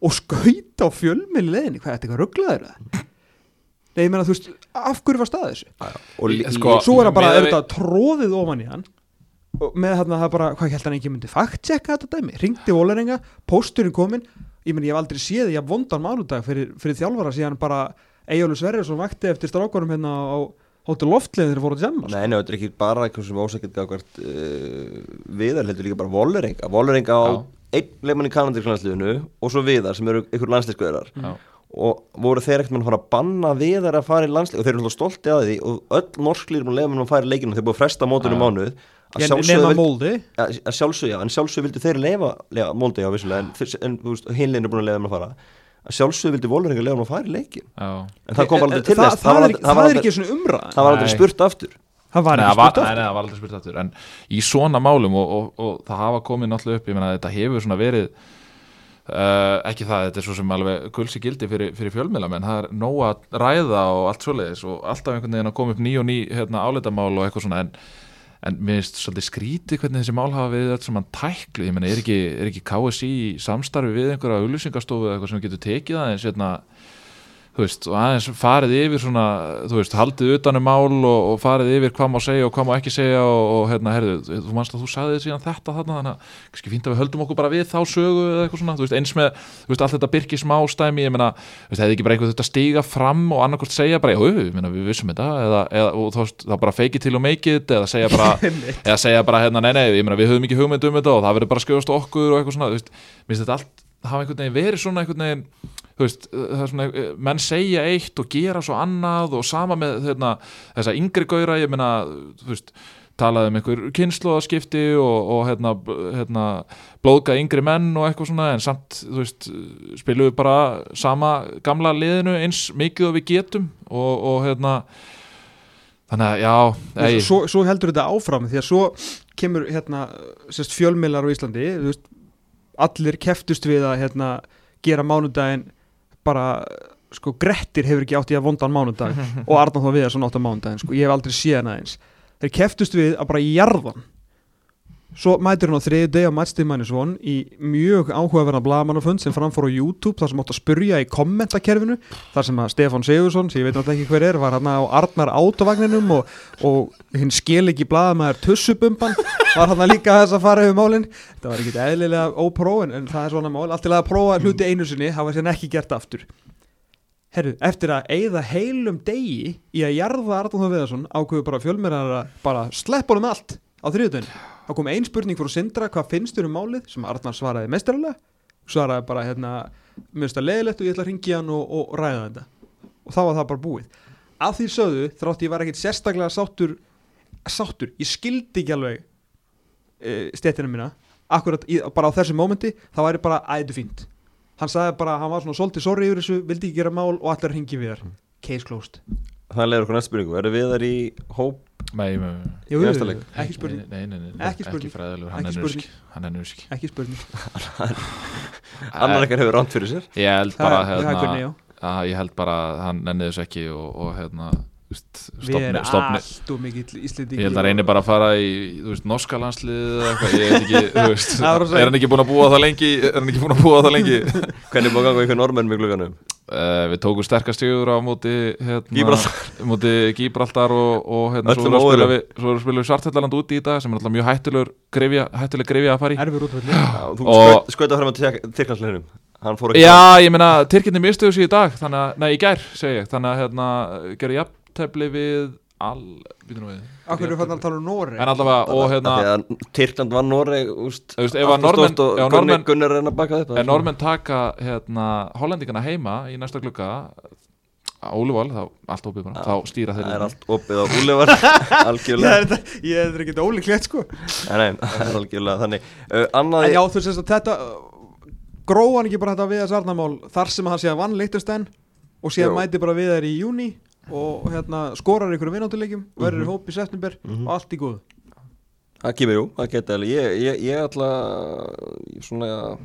Speaker 3: og skauta á fjölmjölu leðinni, hvað er þetta eitthvað rugglaður það? Nei, ég meina, þú veist, af hverju var staðið þessu?
Speaker 2: og lí-
Speaker 4: Sko,
Speaker 3: Svo er það bara, er
Speaker 4: við-
Speaker 3: tróðið ofan í hann. Og með þarna það bara, hvað held hann ekki myndi fact-checka þetta dæmi, ringdi Vólarenga pósturinn kominn, ég meni ég hef aldrei séð ég haf vondan mánudag fyrir, fyrir þjálfara síðan bara Eyjólu Sverjarsson vakti eftir strákarum hérna á hóttu þeir fóru að jamma.
Speaker 2: Nei, nei, þetta er ekki bara eitthvað sem ósækjað gafkvært uh, viðar, heldur líka bara Volleringa Volleringa á
Speaker 4: Já.
Speaker 2: einn leikmann í kanadíkslandsliðinu og svo viðar sem eru ykkur landslískveðrar
Speaker 4: Já.
Speaker 2: og voru þeir ekkert með að fara að banna viðar að fara í landslík og þeir eru alltaf stolti að því og öll norsklir múin lefa með að fara í leikinu þeir búið að fresta mótunum mánuð. Að vildi- að að já, en sjálfsögðu vildu þeir lefa, lefa móldi, já, vissulega, en, en hinlegin er búin að lefa með að fara að sjálfsög vildi Volveringa lega hann að fara í leikin
Speaker 4: Já,
Speaker 2: en það kom aldrei til
Speaker 3: það,
Speaker 2: þess.
Speaker 3: það,
Speaker 2: var aldrei-
Speaker 3: það,
Speaker 2: var
Speaker 3: er
Speaker 2: aldrei-
Speaker 3: ekki svona umræð
Speaker 2: það var aldrei
Speaker 4: Nei.
Speaker 2: spurt aftur.
Speaker 3: Það var
Speaker 4: Nei,
Speaker 3: ekki
Speaker 4: það var,
Speaker 3: spurt
Speaker 4: nei, nei, það var aldrei spurt aftur. En í svona málum og, og, og það hafa komið náttúrulega upp, ég meina þetta hefur svona verið uh, ekki það, þetta er svo sem alveg gulsi gildi fyrir, fyrir fjölmiðla menn það er nóg að ræða og allt svoleiðis og alltaf einhvern veginn að koma upp ný og ný hérna, áleitamál og eitthvað svona. En, en mér finnst svolítið skrítið hvernig þessi mál hafa við þetta sem hann tæklu, ég meina er ekki, er ekki KSI samstarfi við einhverja auglýsingastofu eða eitthvað sem getur tekið aðeins hérna þú veist, og aðeins farið yfir svona, þú veist, haldið utanum mál og, og farið yfir hvað má segja og hvað má ekki segja og, og hérna, herðu, þú manst að þú sagði þið síðan þetta þarna, þannig að kannski fínt að við höldum okkur bara við þá sögu eða eitthvað svona, þú veist, eins með þú veist, allt þetta byrki smá stæmi, ég meina þú veist, hefði ekki bara einhver þetta stíga fram og annarkvort segja bara, jú, ég meina, við vissum þetta eða, eða og þú veist, þá bara till you make it eða segja bara, [laughs] eða segja bara hérna, nei, nei, ég meina, við höfum ekki hugmynd um þetta og það verður bara skjóðast okkur og eitthvað svona, þú veist, mér finnst þetta allt hafa einhvern veginn verið svona einhvern veginn veist, er svona, eh, menn segja eitt og gera svo annað og sama með hérna, þessa yngri gaura, ég meina talaði um einhver kynnslóðaskipti og, og hérna, hérna blóðga yngri menn og eitthvað svona en samt, veist, spilum við bara sama gamla liðinu eins mikið og við getum og, og hérna þannig að, já, ei,
Speaker 3: svo, svo heldur þetta áfram því að svo kemur hérna sérst, fjölmiðlar á Íslandi veist, allir keftust við að hérna, gera mánudaginn bara sko Grettir hefur ekki átt í að vondan mánudag [laughs] og Arnáð þá við að svona átt á mánudaginn sko, ég hef aldrei séð hann aðeins þeir keftust við að bara jarðan svo mætir hann á þriði deg á matchtímanis von í mjög áhugaverðan blagamannafund sem framfór á YouTube þar sem átt að spurja í kommentakerfinu þar sem að Stefán Sigursson, sem ég veit náttúrulega ekki hver er var hann á Arnar átovagninum og, og hinn skil ekki blagamæður tussubumban var hann líka þess að fara yfir málin. Það var ekkit eðlilega ópró en, en það er svona mál, allt til að prófa hluti einu sinni hafa sér ekki gert aftur. Herru, eftir að eigða heilum degi í að jarða Arnóð Viðarsson ákveðu bara fjölmjörðar að bara sleppa honum allt á þriðutöðin. Það kom ein spurning frá Sindra, hvað finnst þér um málið sem Arnar svaraði mestrarlega, svaraði bara hérna, mér finnst það leiðilegt og ég ætla að ringja hann og, og ræða þetta. Og þá var það bara búið. Af því sögðu, þrátt ég var ekkit sérstaklega sáttur, sáttur, ég skildi ekki alveg e, stéttina mína, akkurat í, bara á þessu mómenti, það væri bara æðu fínt. Hann sagði bara, hann var svona svolítið sorry yfir þessu, vildi ekki gera mál og allir ringi við þar. Case closed.
Speaker 2: það leiður okkur næst spurningu, eru við þar í hóp
Speaker 4: Nei,
Speaker 3: Jú, jú, jú, ekki spurning,
Speaker 4: Nei, nei, nei,
Speaker 3: Ekki
Speaker 4: hann
Speaker 3: Ekki
Speaker 4: er
Speaker 3: spurning.
Speaker 4: nusk Hann er nusk
Speaker 3: ekki spurning. [laughs]
Speaker 2: annar ekkert hefur ránt fyrir sér.
Speaker 4: Ég held
Speaker 3: Það
Speaker 4: bara,
Speaker 3: það Gunni, já.
Speaker 4: að ég held bara að hann nenni þessu ekki og, og hérna
Speaker 3: Við erum allt og mikill íslendingur.
Speaker 4: ég held að reynir bara að fara í þú veist, norska landslið eða eitthvað, ég veit ekki, þú veist.
Speaker 3: Það
Speaker 4: er hann ekki búin að búa það lengi er hann ekki búin að búa það lengi? [laughs]
Speaker 2: Hvernig búið að ganga ykkur normenn með glugganum?
Speaker 4: uh, við tókum sterkast stjögur á móti hérna,
Speaker 2: Gíbraltar. [laughs]
Speaker 4: og, og hérna, svo erum við að spila Svarthelland úti í dag sem er alltaf mjög hættulegur grefja, að fara í.
Speaker 3: Erfur útvöldi.
Speaker 2: Já, þú
Speaker 4: Og-
Speaker 2: skaut- skautað fram að Tyrklandsleginum hann fór ekki
Speaker 4: Já, ég meina, Tyrkirni mistuðu sér í dag þannig að, nei, í gær, segi ég. Þannig að, hérna, gera jafntefli við all, býtum við
Speaker 3: Akkur eru fann að tala um Nóri.
Speaker 4: En allavega, og hérna
Speaker 2: Tyrkland vann Noreg úst,
Speaker 4: Þú veist, ef að
Speaker 2: er að reyna að baka þetta
Speaker 4: Ef normenn taka hérna, hollendingana heima í næsta glugga Óluvál, þá allt opið bara, þá stýra þeir
Speaker 2: það er
Speaker 4: hérna.
Speaker 2: allt opið á
Speaker 3: Ég [laughs]
Speaker 2: algjörlega
Speaker 3: er þetta- ég er ekki ólíklegt sko.
Speaker 2: nei, nei, [laughs] það er algjörlega þannig
Speaker 3: En
Speaker 2: annað
Speaker 3: já, þú veist að þetta, gróð hann ekki bara þetta við að sarnamál þar sem hann sé að vann leiktustenn og sé að mæti bara við þær í júni og hérna skorar ykkur vinnáttuleikjum, verður í
Speaker 2: Mhm.
Speaker 3: hóp í september
Speaker 2: Mhm.
Speaker 3: og allt í góð.
Speaker 2: það kemur jú, það geta ég, ég, ég ætla svona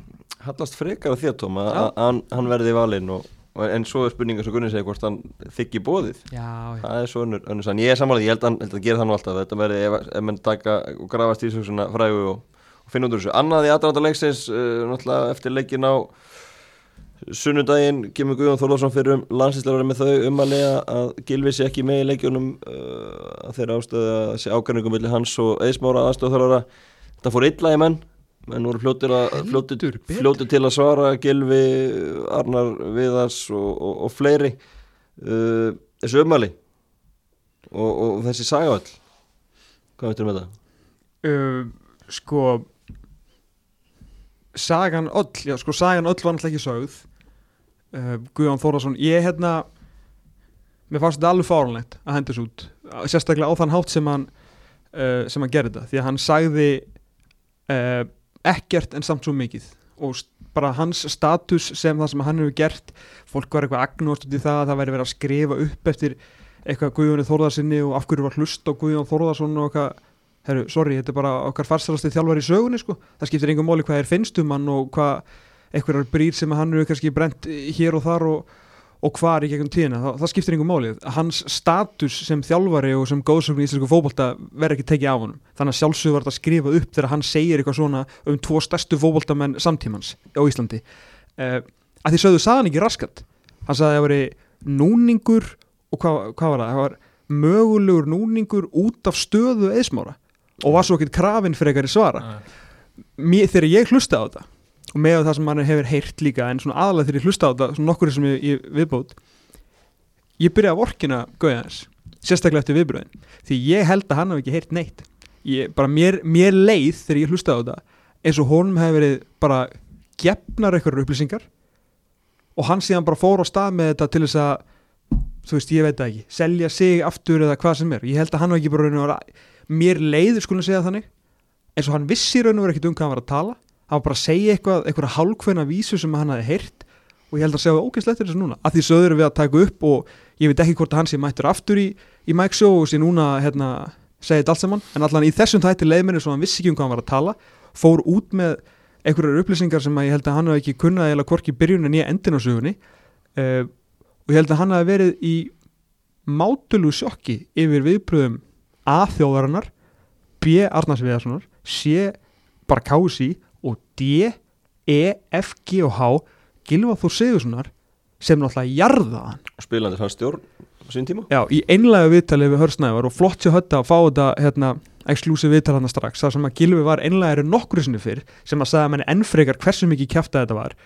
Speaker 2: hallast frekar á því að Tóm að hann, hann verði valinn og, og en svo er spurninga sem Gunni segir hvort hann þykki bóðið
Speaker 3: Já, já.
Speaker 2: það er svo önnur, önnur sann, ég er samanlega ég held að hann held að gera það nú alltaf þetta verði ef, ef menn taka og grafast í þessu svona frægu og, og finna út úr þessu annað í aðranda leiksins uh, náttúrulega eftir leikin á sunnudaginn kemur Guðjón Þorlásson fyrir um landsinslegar með þau um að lega að Gilvi sé ekki með í leikjunum uh, þeirra ástöðu að sé ákvæmningum millir hans og eðsmára aðstöðþjálfara þetta fór illa í menn menn voru fljótir til að svara Gilvi, Arnar Viðars og, og, og fleiri. Uh, þessu umæli og, og þessi sagavall hvað veitur um þetta?
Speaker 3: uh, sko sagan öll já, sko sagan öll var náttúrulega ekki sögð. Uh, Guðjón Þórðarsson ég hérna mér fannst þetta alveg fáranlegt að hendis út sérstaklega á þann hátt sem hann uh, sem hann gerði þetta því að hann sagði uh, ekkert en samt svo mikið. Og bara hans status sem það sem hann hefur gert fólk var eitthvað agnúast út í það að það væri verið að skrifa upp eftir eitthvað Guðjóni Þórðarsinni og af hverju var hlust á Guðjón Þórðarsson og eitthvað herru, sorry, þetta er bara okkar farsalasti þjálfar í sögunni sko, það skiptir engum máli hvað er finnst um hann og hvað einhverjar brýr sem hann hefur kannski brent hér og þar og, og hvar í gegnum tíðina, það, það skiptir engum máli. Hans status sem þjálfari og sem góðsögn í íslensku fótbolta verður ekki tekið af honum. Þannig að sjálfsögur var þetta að skrifa upp þegar hann segir eitthvað svona um tvo stærstu fótboltamenn samtímans á Íslandi. Uh, að því sögðu sagði hann ekki raskat. Hann sagði að það veri núningur og hvað, hvað var það, það var mögulegur núningur út af stöðu eðsmára og var svo ekkert krafinn fyrir eitthvað svara. Mér, þegar ég hlusta á þetta og með það sem hann hefur heyrt líka en svona aðalega þegar ég hlusta á þetta svona nokkur sem ég, ég viðbót ég byrja að vorkina gauða hans sérstaklega eftir viðbröðin því ég held að hann hafi ekki heyrt neitt. Ég, bara mér, mér leið þegar ég hlusta á þetta eins og honum hefur verið bara gefnar eitthvað upplýsingar og hann síðan bara fór á stað með þetta til þess að þú veist, ég veit ekki, selja sig aftur eða hvað sem er, ég held að hann hafi ekki bara mér leiður skulum segja þannig eins og hann vissi raun og vera ekkert um hvað hann var að tala. Hann var bara að segja eitthvað, eitthvað hálkveina vísu sem hann hafi heyrt og ég held að segja ógæslegt er þessu núna, að því söður við að taka upp og ég veit ekki hvort að hann sé mættur aftur í, í Mike Show og sé núna hérna, segja þetta allt saman, en allan í þessum þætti leið mér eins og hann vissi ekki um hvað hann var að tala. Fór út með einhverjar upplýsingar sem ég held að hann hafi ekki kunnað eða hvorki byrjun en ég endin á sögunni. Uh, og ég held að hann hafi verið í mátulu sjokki yfir viðbröðum A þjóðarinnar B Arnars Viðarssonar C bara Kási og D E F G og H Gilva Þór Sigurssonar sem náttúrulega jarða hann.
Speaker 2: Spilandi hans stjórn á sín tíma.
Speaker 3: Já, í einlega viðtalið við Hörsnævar og flott sér hötta að fá þetta hérna, exclusive viðtal hann strax það sem að Gilvi var einlega eru nokkru sinni fyrr sem að sagði að manni ennfrekar hversu mikið kjæfta þetta var.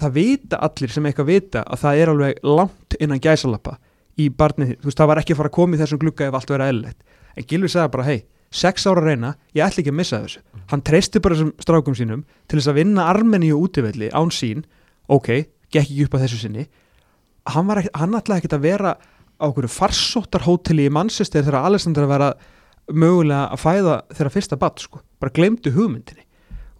Speaker 3: Það vita allir sem eitthvað vita að það er alveg langt innan gæsalappa í barnið, þú veist, það var ekki að fara að koma í þessum glugga ef allt verið eðlilegt en Gilvi sagði bara, hei, sex ára að reyna ég ætla ekki að missa þessu, hann treysti bara þessum strákum sínum til þess að vinna Armeni og útivelli án sín, ok gekk ekki upp að þessu sinni. Hann, var ekki, hann ætlaði ekki að vera á okkur farsóttarhóteli í Manchester þegar Alexander að vera mögulega að fæða þeirra fyrsta batt sko. bara glemdu hugmyndinni.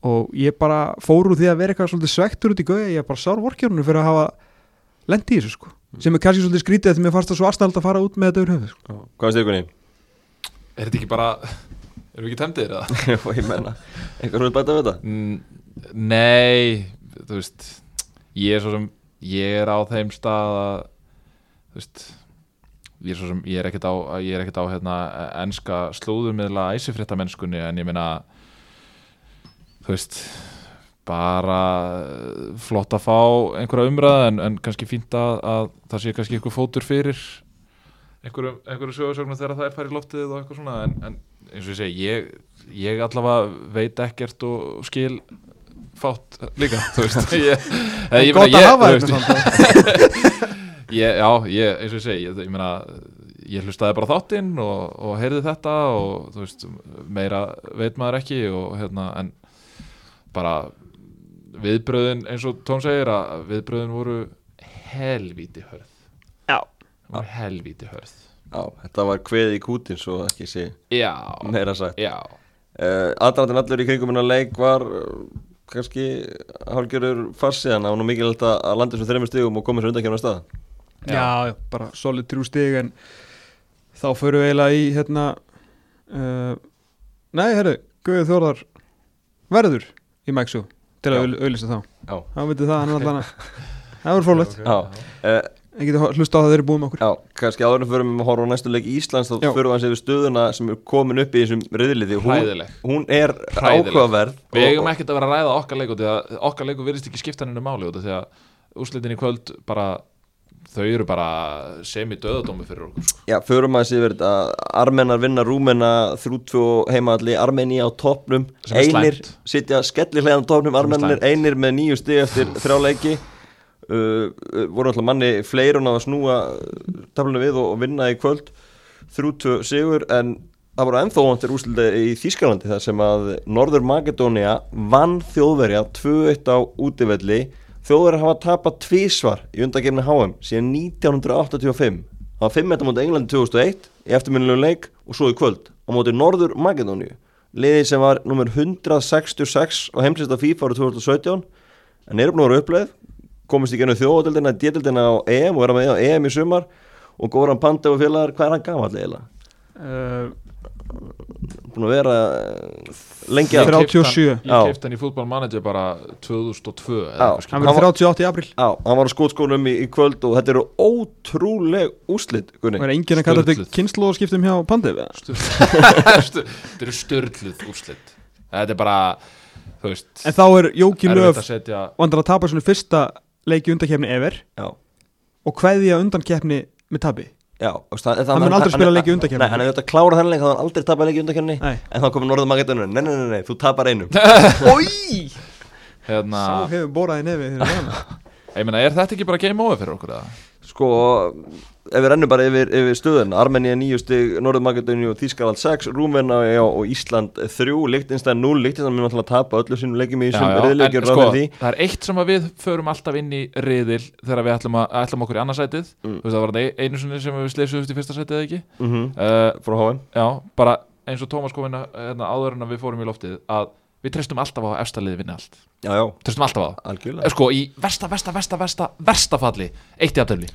Speaker 3: Og ég bara fór úr því að vera eitthvað svolítið svektur út í gauði, ég bara sár vorkjörnum fyrir að hafa lendi í þessu sko. Sem er kannski svolítið skrítið því mér fannst það svo aðstæðald að fara út með þetta úr höfuð sko.
Speaker 2: hvað er styrkunni?
Speaker 4: Er þetta ekki bara Erum við ekki temdir eða? [laughs]
Speaker 2: ég menna, einhver hún bæta við þetta?
Speaker 4: Mm, Nei Þú veist Ég er svo sem Ég er á þeim stað að Þú veist Ég er svo sem Ég er ekkert á Ég er ekkert á hérna Enska slúðurmiðla æsifrétta mennskunni En ég meina Þú veist Bara eh, Flott að fá einhverja umræða en, en kannski fínt að, að Það sé kannski eitthvað fótur fyrir einhverjum, einhverjum sögursögnum þegar það er farið í loftið og eitthvað svona en, en eins og ég segi, ég, ég allavega veit ekkert og skil fátt líka [laughs] þú veist. Ég, ég, ég,
Speaker 3: gott að
Speaker 4: ég,
Speaker 3: hafa þetta [laughs]
Speaker 4: já, ég, eins og ég segi ég, ég meina, ég hlustaði bara á þáttinn og, og heyrði þetta og þú veist, meira veit maður ekki og hérna, en bara viðbröðin eins og Tón segir að viðbröðin voru helvíti hörð.
Speaker 3: Já.
Speaker 4: Voru helvíti hörð.
Speaker 2: Já, þetta var kveði í kútin svo ekki sé
Speaker 4: já,
Speaker 2: meira sagt.
Speaker 4: Já.
Speaker 2: Uh, Aðdraðan allur í kringum hennar leik var uh, kannski hálgjörur farsi en það var nú mikilvægt að að landa þessum þreymur stigum og koma sér undan kemur að stað
Speaker 3: já, já, bara solid trú stig en þá förum við eiginlega í hérna uh, nei, herru, Guðið Þórðar verður í Mæksu til að
Speaker 2: Já.
Speaker 3: auðlýsa þá.
Speaker 2: Já,
Speaker 3: þá veitir það, hann er [laughs] allan að það verður fórlegt,
Speaker 2: já. Uh,
Speaker 3: ég geti hlusta á það þeir eru búið með okkur.
Speaker 2: Já, kannski áður en förum að horfa á næstu leik Íslands þá
Speaker 3: Já.
Speaker 2: förum við að segja stöðuna sem er komin upp í þessum riðliði hún,
Speaker 4: Hræðileg.
Speaker 2: hún er áhugaverð
Speaker 4: Við eigum ekkert að vera að ræða okkar leik út af því að okkar leiku virðist ekki skipta henni máli út af því að úrslitin í kvöld bara þau eru bara semi-döðadómi fyrir okkur sko.
Speaker 2: Já, förum að segja verið að Armenar vinna Rúmena 3-2 heimaðalli Armeni á topnum Einir sitja skellilega á topnum
Speaker 4: er
Speaker 2: Armenir einir með nýju stig eftir þrjá leiki uh, uh, voru alltaf manni fleirun að snúa taflunum við og, og vinna í kvöld. 3-2 sigur en það voru ennþá vantir úrsluti í Þýskalandi þar sem að Norður Makedónia vann þjóðverja 2-1 á útivelli. Þjóðverjar hafa tapað tvísvar í undakefni HM síðan 1985 það var 5 metra mútið Englandi 2001 í eftirminnilegu leik og svo í kvöld á móti Norður Makedóníu. Liðið sem var nummer 166 á heimsist af FIFA árið 2017 en að vera uppleið komist í genið þjóðadeldina, D-deldina á EM og er að með á EM í sumar og Goran Pandev og félagar, hvað er hann gamall eiginlega?
Speaker 3: uh,
Speaker 2: Búin að vera eh, lengi að
Speaker 3: keypti- 37.
Speaker 4: Ég
Speaker 2: Já.
Speaker 4: kefti hann í fútbolmanager bara 2002 eða
Speaker 2: Já.
Speaker 4: eitthvað skilur.
Speaker 3: Hann verður 38 í april
Speaker 2: Já, hann var á skótskónum í, í kvöld og þetta eru ótrúleg úslit, Gunni
Speaker 3: Og er enginn að kalla þetta kynnslóðskiptum hjá Pandev [laughs]
Speaker 4: Þetta eru störluð úrslit Þetta er bara, veist
Speaker 3: En þá er Jóki Löf vandrar að tapa svona fyrsta leiki undakefni ever
Speaker 2: Já,
Speaker 3: og kveðja undankefni með tabi
Speaker 2: já það, það,
Speaker 3: Hann mun aldrei spila leik í undankeppni.
Speaker 2: Nei, hann hefur þetta klára þennan leik, þá hann aldrei tapað leik í undankenni
Speaker 3: Nei.
Speaker 2: En þá komið Norður Magadónu, nei, nei, nei, nei, þú tapar einum
Speaker 3: Ói! [laughs]
Speaker 4: hérna,
Speaker 3: Sá hefur boraði nefið hana [laughs]
Speaker 4: Ég meina, er þetta ekki bara game over fyrir okkur eða?
Speaker 2: Sko, ef við rennum bara yfir, yfir stöðun Armenia 9 stig, Norður Magadónu og Þískaland 6, Rúmena og Ísland 3, Lichtenstein 0 Lichtenstein mun alltaf að tapa öllu sínum leikjum í
Speaker 4: Já,
Speaker 2: þessum
Speaker 4: já,
Speaker 2: riðleikjum
Speaker 4: en sko, það er eitt sem við förum alltaf inn í riðil þegar við ætlum, að, ætlum okkur í annarsætið
Speaker 2: Mm.
Speaker 4: Það var einu sem við sleysumst í fyrsta sætið eða ekki?
Speaker 2: Mm -hmm.
Speaker 4: uh,
Speaker 2: Frá HM
Speaker 4: Já, bara eins og Tómas kom inn hérna, áður en við fórum í loftið að við treystum alltaf á að efsta liði vinna allt.
Speaker 2: Já, já,
Speaker 4: Treystum alltaf á það.
Speaker 2: Algjörlega.
Speaker 4: Sko, í versta, versta, versta, versta, versta falli Eitt í aftöfli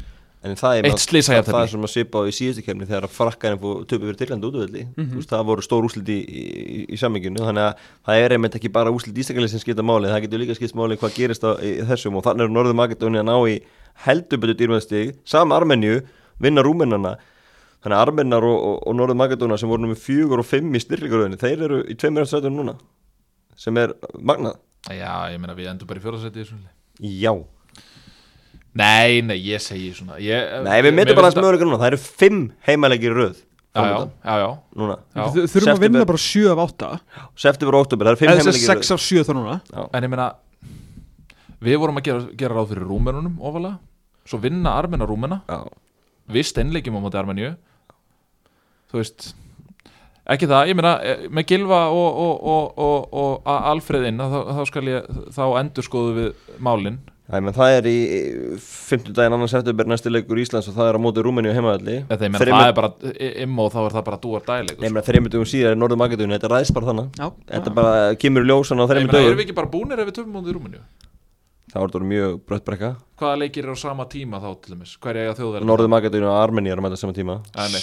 Speaker 2: En það er það, er sem að svipa á í síðustu kemni þegar frakkarinn fór töpu fyrir Tyrlandi útvöldi mm -hmm. það voru stór úslit í, í, í samminginu þannig að það er einmitt ekki bara úslit ístaklega sem skipta máli, það getur líka skipt máli hvað gerist á, í þessum og þannig er Norður Makedóni að ná í heldubötu dýrmæðstig sama Armenju, vinna Rúmenana. Þannig að Armenar og, og, og Norður Makedóna sem voru nummið fjögur og fimm í styrkleikuröðinu þeir eru í tveimur eftir sætunum núna sem er magnað.
Speaker 4: Já, ég meina við endum bara í svona
Speaker 2: Já,
Speaker 4: Nei, nei, ég segi svona ég,
Speaker 2: nei við myndum bara hans möguleika núna það eru fimm heimalegir í röð
Speaker 4: Já, já, já, já.
Speaker 2: Núna.
Speaker 4: Já.
Speaker 3: Þurfum að vinna bara 7 af 8
Speaker 2: September og oktober, það eru fimm
Speaker 3: Eða þess
Speaker 2: heimalegir
Speaker 3: að 6 af 7 þá núna.
Speaker 4: En ég meina Við vorum að gera, gera ráð fyrir rúmenunum ofalega Svo vinna armena rúmena
Speaker 2: Já,
Speaker 4: Við steinleikjum á móti armeníu. Þú veist Ekki það, ég meina eh, með Gilva og, og, og, og, og A- Alfreð inn þá, þá skal ég, þá endur skoðu við málin
Speaker 2: Æ, menn, það er í 50 daginn annars september næsti leikur Íslands og það er á móti Rúmeníu heimaðalli
Speaker 4: Eða ég meina það er bara Immo þá er það bara dúar dæleikur
Speaker 2: Nei, menn, þreymur dögum síðar í Norður Makedóni, þetta ræðist bara þannig.
Speaker 3: Já,
Speaker 2: Þetta bara kemur í ljósan á þreymur
Speaker 4: meina, erum
Speaker 2: dögum
Speaker 4: við ekki bara búnir ef við töfum móti Rúmeníu?
Speaker 2: Það þetta mjög brött brekka.
Speaker 4: Hvaða leikir eru á sama tíma þá til dæmis? Hver er eiga þjóðverð?
Speaker 2: Norður Makedóni og Armeni er mæta saman tíma.
Speaker 4: Nei,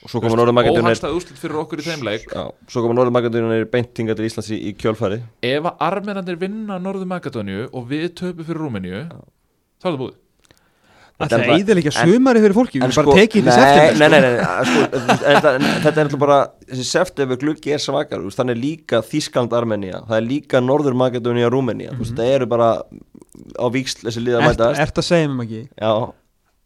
Speaker 2: Og svo koma Norður Makedóni
Speaker 4: Óhagstæð úrslit fyrir okkur í þeim leik.
Speaker 2: Já, svo koma Norður Makedóni beint tinga til Íslands í, í kjölfari
Speaker 4: Ef að armenandir vinna Norður Makedóníu og við töpum fyrir Rúmeníu þá er það búið.
Speaker 3: Það
Speaker 2: Þetta
Speaker 3: er
Speaker 2: er
Speaker 3: eðilega
Speaker 2: en-
Speaker 3: sumari fyrir fólki. Við bara tekið þetta í
Speaker 2: nei,
Speaker 3: september
Speaker 2: nei,
Speaker 3: sko.
Speaker 2: nei, nei, sko, þetta, þetta er alltaf bara þessi september gluggi er svakar þannig er líka Þískland Armenia það er líka Norður Makedónia Rúmenia mm það eru bara á víksl þessi liða mætast.
Speaker 3: að segja mér ekki
Speaker 2: já,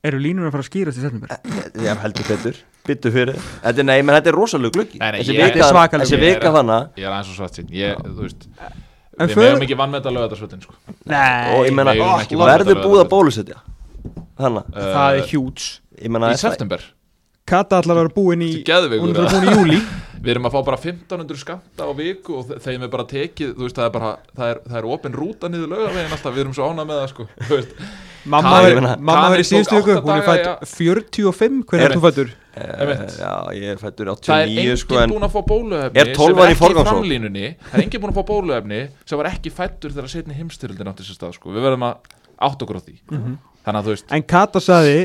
Speaker 3: Eru línur að fara að skýrast í september?
Speaker 2: já, heldur betur byttu fyrir, þetta er, nei, menn þetta er rosalega
Speaker 4: nei,
Speaker 2: þessi vika,
Speaker 3: er
Speaker 2: þannig
Speaker 4: Ég er aðeins og svart sín Ég, þú veist
Speaker 3: En
Speaker 4: Við meðum ekki vann með þetta lögadagsvöldin sko.
Speaker 3: Nei,
Speaker 2: og ég
Speaker 4: ekki vann
Speaker 2: verður búið að bólusetja? Þannig,
Speaker 3: það er hjúts
Speaker 4: Í september.
Speaker 3: Kata allar að vera búin í búin í júli [laughs]
Speaker 4: Við erum að fá bara 1500 skamta á viku og þe- þeim er bara tekið, veist, það er bara það er, það er opin rúta niður laugavegin alltaf, við erum svo ánað með það, sko [laughs]
Speaker 3: Mamma í
Speaker 4: Kari
Speaker 3: síðustu
Speaker 4: átta
Speaker 3: Hún er fætt 45 Hvernig
Speaker 2: Er-
Speaker 3: er þú fættur?
Speaker 2: Eh, já, ég er fættur
Speaker 4: það er
Speaker 2: 89
Speaker 4: enginn
Speaker 2: sko, en
Speaker 4: búin að fá bóluefni
Speaker 2: Er 12
Speaker 4: sem
Speaker 2: var í
Speaker 4: ekki
Speaker 2: forgangsröð?
Speaker 4: framlínunni Það er enginn búin að fá bóluefni sem var ekki fættur þegar setni heimstyrildin átti sér stað, sko Við verðum að átt okkur á því Þannig að þú veist,
Speaker 3: En Kata sagði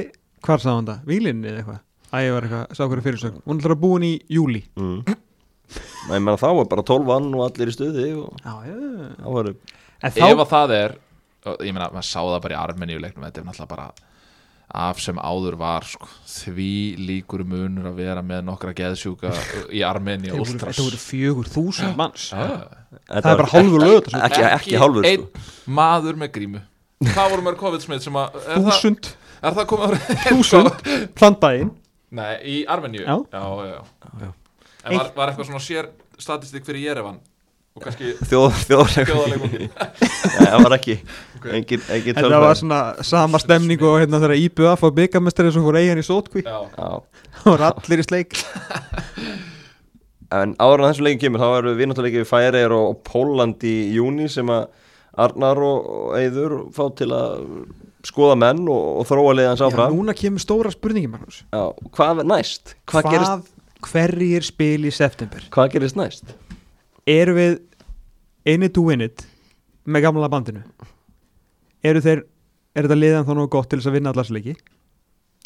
Speaker 3: Hvar sagði hann það? Vílinni eða eitthvað? Æ, ég var eitthvað Sá hverju fyrirsögn Hún ætlar að búin í júli
Speaker 2: mm. ég meina þá er bara 12 vann og allir í stuði og
Speaker 3: Já, já En
Speaker 4: ef að það er og ég meina, maður sá það bara í Armeníu leiknum þetta er náttúrulega bara af sem áður var sko, því líkur munur að vera með nokkra geðsjúka í Armeníu
Speaker 3: Þetta voru-
Speaker 4: Ultras.
Speaker 3: Þetta voru fjögur þúsund manns.
Speaker 4: Já.
Speaker 3: Það er bara hálfur lög
Speaker 2: ekki, ekki, hálfur
Speaker 4: einn
Speaker 2: sko.
Speaker 4: maður með grímu. Hvað voru mörg COVID-smið sem að er það,
Speaker 3: Þúsund.
Speaker 4: er það
Speaker 3: Þúsund. [laughs] Daginn
Speaker 4: Nei, í Armeníu.
Speaker 3: Já.
Speaker 4: já, já, já. En var, var eitthvað svona sér statistik fyrir Jerevan og kannski
Speaker 2: þjóð, þjóðleik
Speaker 4: Þjóðarleikum. [laughs]
Speaker 2: Nei, það var ekki. Engin, engin
Speaker 3: Þetta var svona sama stemning og hérna þegar IBA fór byggamestari sem fór eigin í sótkví. [laughs] Og var allir í sleik. [laughs]
Speaker 2: En áður en þessu leikin kemur þá erum við náttúrulega ekki við Færeir og, og Póland í júni sem að Arnar og, Eyður fá til að skoða menn og, og þróa leiðans
Speaker 3: Já,
Speaker 2: áfram.
Speaker 3: núna kemur stóra spurningi Magnús.
Speaker 2: Já, hvað næst? Hvað,
Speaker 3: Hvað,
Speaker 2: gerist,
Speaker 3: hverjir spil í september?
Speaker 2: hvað gerist næst?
Speaker 3: eru við in it to win it? Með gamla bandinu. Eru þeir er þetta liðan þá nógu gott til þess að vinna allarsleiki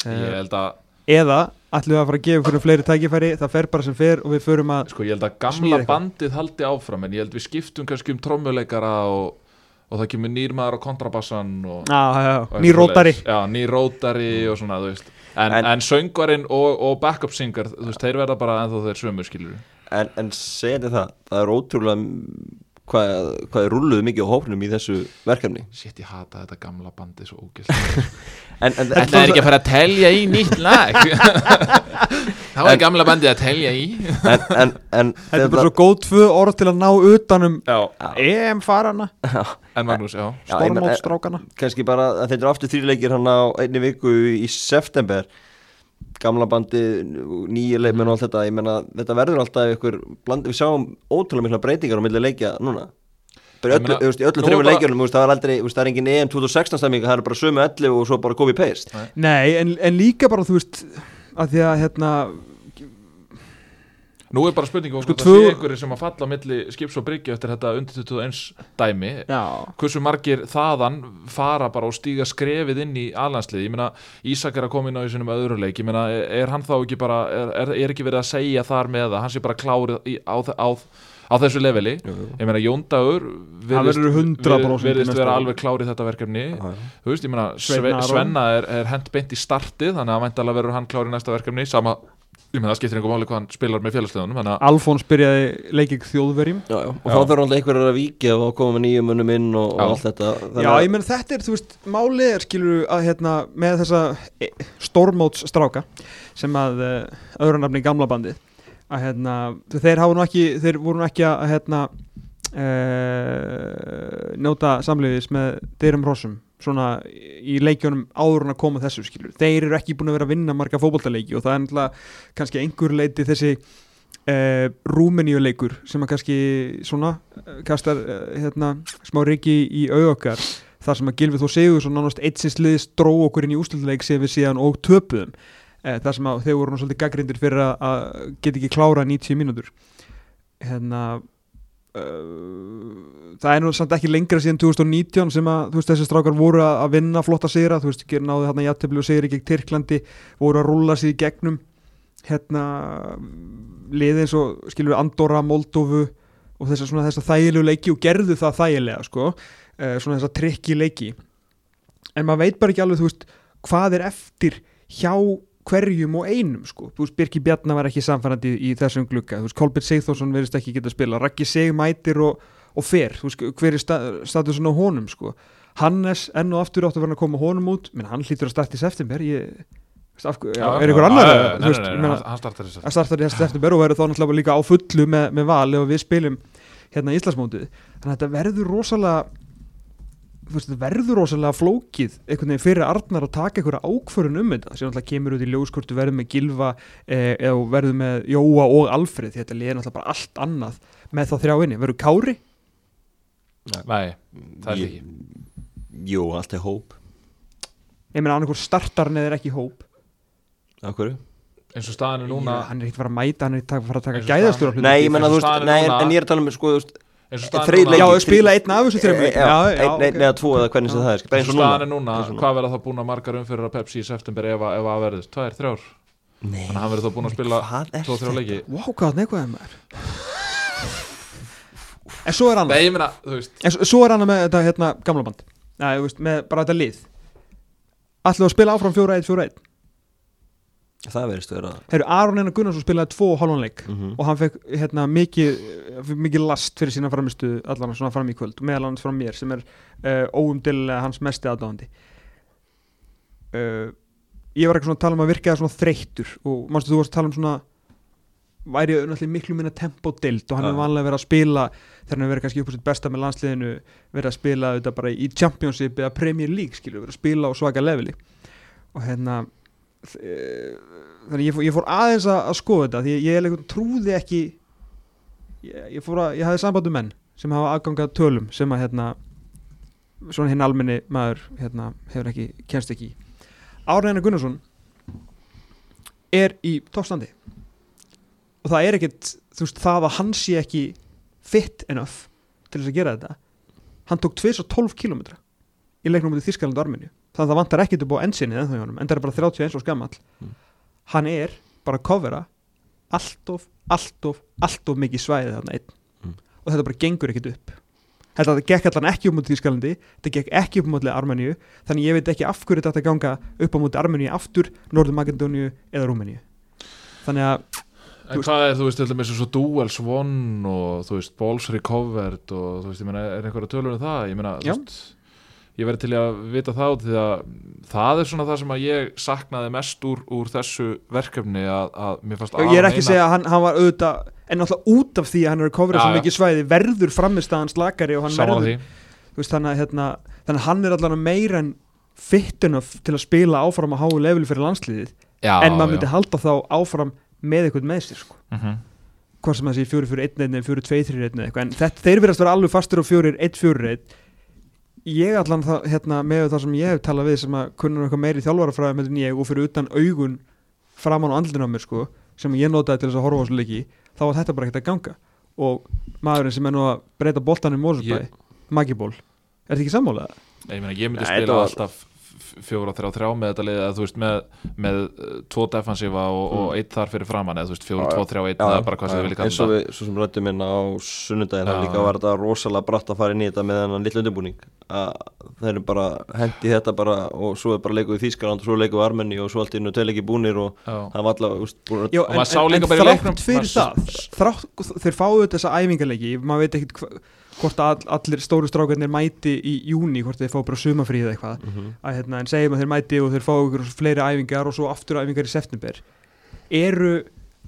Speaker 4: ég held að
Speaker 3: eða ætlum við að fara að gefa fyrir fleiri tækifæri? Það fer bara sem fer og við förum að
Speaker 4: Sko ég held að gamla bandið haldi áfram en ég held við skiptum kannski um trommuleikara og, og það kemur nýr maður á kontrabassan og,
Speaker 3: á, já, já,
Speaker 4: og
Speaker 3: ný
Speaker 4: eitthvað
Speaker 3: rótari.
Speaker 4: svoleiðis. Já, nýr rótari og svona, þú veist. En,
Speaker 2: En-
Speaker 4: en, söngvarinn og, og backup singer, þú veist, þeir verða bara ennþá þeir sömu skilur
Speaker 2: En, en segjandi það, það er ótrúlega hvað, hvað er rulluð mikið á hófnum í þessu verkefni?
Speaker 4: Shit, ég hata þetta gamla bandið svo [laughs]
Speaker 2: En, en,
Speaker 4: Þetta er ekki að fara að telja í nýtt lag. [laughs] Þá er gamla bandið að telja í.
Speaker 2: En, en, en
Speaker 3: þetta er bara svo góð tvö orð til að ná utanum
Speaker 4: Já,
Speaker 3: EM farana,
Speaker 4: en Magnús, já.
Speaker 3: Stormótstrákana
Speaker 2: kannski bara að þetta eru aftur þrjuleikir hann á einni viku í september gamla bandi, nýja leikmenn og allt þetta, ég menna þetta verður alltaf ykkur, bland, við sjáum ótrúlega mikla breytingar á milli leikja núna. Bara öllu, öllu leikjunum, þú veist, það er aldrei það er engin EM 2016 stemming, það er bara sömu 11 og svo bara copy paste.
Speaker 3: Nei, en, en líka bara þú veist að því að hérna
Speaker 4: Nú er bara spurning um
Speaker 3: Sko,
Speaker 4: það sé einhverju sem að falla á milli skips og bryggju eftir þetta undir 21 dæmi.
Speaker 3: Já,
Speaker 4: hversu margir þaðan fara bara og stíga skrefið inn í alhanslið ég meina Ísak er að koma inn á í sinum öðru leik. Ég meina er, hann þá ekki bara er, er, ekki verið að segja þar með það hann sé bara klárið á, á, á þessu leveli? Ég meina Jón Dagur
Speaker 3: Hann verður 100% í
Speaker 4: virðist
Speaker 3: næsta
Speaker 4: vera alveg klárið þetta verkefni. Þú veist ég meina
Speaker 3: Sveinn
Speaker 4: Sve,
Speaker 3: Aron.
Speaker 4: Svenna er, er hent beint í startið þannig að væntalega verður hann klárið næsta verkefni. Sama ég meina það skiptir einhver máli hvað hann spilar með félagsleðunum
Speaker 3: Alfons byrjaði leikið þjóðverjum
Speaker 2: já, já. og
Speaker 4: Já.
Speaker 2: þá þarf alltaf einhverjar að víkja og koma með nýjum munum inn og, og
Speaker 4: Já.
Speaker 2: allt þetta
Speaker 3: Já, ég menn þetta er, þú veist, málið er skilur að hérna, með þessa e, stórmótsstráka sem að uh, öðru nafni gamla bandið að hérna, þeir hafa nú ekki þeir voru nú ekki að hérna uh, njóta samleiðis með dyrum hrossum svona í leikjónum áður en að koma þessu skilur þeir eru ekki búin að vera að vinna marga fótboltaleiki og það er náttúrulega kannski einhver leiti þessi uh, Rúmeníuleikur sem að kannski svona uh, kastar uh, hérna, smá riki í auðokkar þar sem að Gilvi þó segur svo nánast einsins liðs dró okkur inn í úslutuleik sem við síðan og töpuðum. Uh, þar sem að þeir voru svolítið gaggrindir fyrir að, geta ekki klára 90 mínútur. Hérna það er nú samt ekki lengra síðan 2019 sem að þú veist þessi strákar voru að, vinna flotta sigra, þú veist, ger- náðu hérna jættefli og sigri gegn Tyrklandi, voru að rúlla sig í gegnum hérna liði eins og skilur Andorra, Moldófu og þess að svona þess að þægilegu leiki og gerðu það þægilega sko, uh, svona þess að trikki leiki. En maður veit bara ekki alveg þú veist, hvað er eftir hjá hverjum og einum sko, þú veist, Birki Bjarnar var ekki samfærandi í þessum glugga, þú veist, Kolbjörn Sigþórsson verðist ekki geta að spila, Raggi Sig mætir og, og fer, þú veist, hver er sta statusin á honum sko, Hannes enn og aftur áttu að vera að koma honum út. Menn hann hlýtur að starta í september. Ég, af, já, er annar
Speaker 4: Já,
Speaker 3: ég
Speaker 4: nei,
Speaker 3: meina,
Speaker 4: hann- startar
Speaker 3: í september. og verður þá náttúrulega líka á fullu með, með val ef við spilum hérna í Íslandsmótið. Þannig að þetta verður rosalega veist, verður rosalega flókið einhvern veginn fyrir Arnar að taka einhverja ákvörun um þetta. Sem náttúrulega kemur út í ljós hvort þú verður með Gilva eh, eða verður með Jóa og Alfred því þetta liðir náttúrulega bara allt annað með þá þrjá inni, verður Kári?
Speaker 4: Nei, það er ekki.
Speaker 2: Jú, allt er hóp.
Speaker 3: Ég meina annað hvort startarn eða er ekki í hóp
Speaker 2: Akkur?
Speaker 4: eins og staðan er núna
Speaker 3: hann er ekkert að fara að mæta, hann er ekkert að fara að taka
Speaker 4: staðan-
Speaker 2: Nei, ég menna, þú veist,
Speaker 4: er
Speaker 2: nei, en ég er að tala um, sko, þú veist
Speaker 4: er núna.
Speaker 3: Já, spila einn af þessu
Speaker 2: já,
Speaker 3: já,
Speaker 2: einn eða tvo eða hvernig sem það er
Speaker 4: og staðan er
Speaker 2: núna
Speaker 4: hvað verða þá búin að margar umfyrir að Pepsi í september ef, að- ef að verðist, tvær, þrjár?
Speaker 2: Nei,
Speaker 4: þannig að hann verður þá búin að spila
Speaker 2: er
Speaker 4: tvo, þrjá leiki.
Speaker 3: Vá, hvað neikvæðið maður. En svo er annað.
Speaker 4: Nei, ég meina, þú veist.
Speaker 3: En svo- er annað með þetta hérna gamla band. Nei, þú veist, með bara þetta lið. Ætlum að spila áfram 4-1, 4-1
Speaker 2: Það verðist vera
Speaker 3: Herru, Aron Einar Gunnarsson spilaði tvo hálfanleik
Speaker 2: Mhm.
Speaker 3: og hann fekk hérna mikið mikið last fyrir sína framistu allan svona fram í kvöld, meðal hans frá mér sem er uh, óumdillega hans mesti aðdáðandi uh, Ég var ekki svona að tala um að virka það svona þreyttur og mannstu þú varst að tala um svona væri náttúrulega miklu minna tempo dild og hann er
Speaker 2: Já.
Speaker 3: vanlega verið að spila þegar hann er verið kannski upp á sitt besta með landsliðinu verið að spila þetta bara í Championship eða Premier League skilur, verið að spila á svaka leveli og hérna eh, þannig ég fór, ég fór aðeins að, að skoða þetta því ég, ég trúði ekki ég, ég fór að, ég hafði samband um menn sem hafa aðgangað tölum sem að hérna svona hinn almenni maður hérna hefur ekki, kennst ekki Árnæðina Gunnarsson er í toppstandi. Og það er ekkert þú veist það að hann sé ekki fit enough til þess að gera þetta. Hann tók 212 km í leiknum út í Þískaland og Armeníu þannig að það vantar ekkit upp á ensinni en það en er bara 31 og skamall
Speaker 2: Mm.
Speaker 3: hann er bara að covera alltof, alltof, alltof mikið svæðið þarna einn
Speaker 2: Mm.
Speaker 3: og þetta bara gengur ekkit upp þetta gekk allan ekki upp mútið Þískalandi þetta gekk ekki upp mútið Armeníu þannig ég veit ekki af hverju þetta ganga upp á mútið Armeníu aftur, Norður Makedóníu eða Rúmeníu þannig að
Speaker 4: En hvað er, þú veist, til dæmis eins og dual swan og þú veist, balls recovered og þú veist, ég meina, er einhverja tölur um það? Ég meina, þú veist, ég verði til að vita út því að það er svona það sem að ég saknaði mest úr, úr þessu verkefni að, að mér fannst
Speaker 3: ég er ekki að segja að hann, hann var auðvitað en náttúrulega út af því að hann er að kofra svo mikið svæði verður framistæðan slakari og hann
Speaker 4: Saman
Speaker 3: verður veist, þannig, að, hérna, þannig að hann er allan meira en enough til að spila áfram að háu level fyrir landsliðið
Speaker 4: já,
Speaker 3: en maður myndi halda þá áfram með eitthvað með sér sko.
Speaker 4: Mhm.
Speaker 3: hvað sem það sé fjóri fyrir einn einn eða fjóri tvei þrjir einn eða eitthvað en þetta, þeir verðast vera alveg fastur á fjórir einn fjórir einn ég allan það, hérna, með það sem ég hef talað við sem að kunna eitthvað meiri þjálfarafræðum en ég og fyrir utan augun framan á andlinu á mér sko sem ég notaði til þess að horfa á þessu leiki þá var þetta bara ekkert að ganga og maðurinn sem er nú að breyta boltan í Mósusbæ
Speaker 4: Ég-
Speaker 3: Magiból, er þetta ekki sammálað?
Speaker 4: ég meina, ég myndi spila alltaf fjóra, þrjá, þrjá með þetta lið eða þú veist, með, með uh, tvo defensiva og, og
Speaker 2: Mm.
Speaker 4: eitt þar fyrir framann eða þú veist, fjóra,
Speaker 2: Já,
Speaker 4: tvo, þrjá, einn eða bara hvað sem þið vilja
Speaker 2: eins og
Speaker 4: kalla
Speaker 2: við, svo sem rættum minna á sunnudaginn, það
Speaker 4: Já,
Speaker 2: líka var þetta rosalega bratt að fara inn í þetta með þennan litlu undirbúning. Að þeir eru bara hendi þetta bara og svo er bara leikuð í Þýskaland og svo leikuð í Armeni og svo allt inn og tveil ekki búnir og það var að
Speaker 3: Já,
Speaker 4: Og maður sá líka bara í
Speaker 3: þrátt
Speaker 4: leiknum-
Speaker 3: fyrir
Speaker 4: maður
Speaker 3: það þrátt, þeir fáu þessa æfingarleiki maður veit hva, hvort all, allir stóru strákarnir mæti í júni hvort þeir fá bara sumafrí eða eitthvað.
Speaker 2: Mhm.
Speaker 3: að, hérna, en segjum að þeir mæti og þeir fá ykkur fleiri æfingar og svo aftur æfingar í september. Eru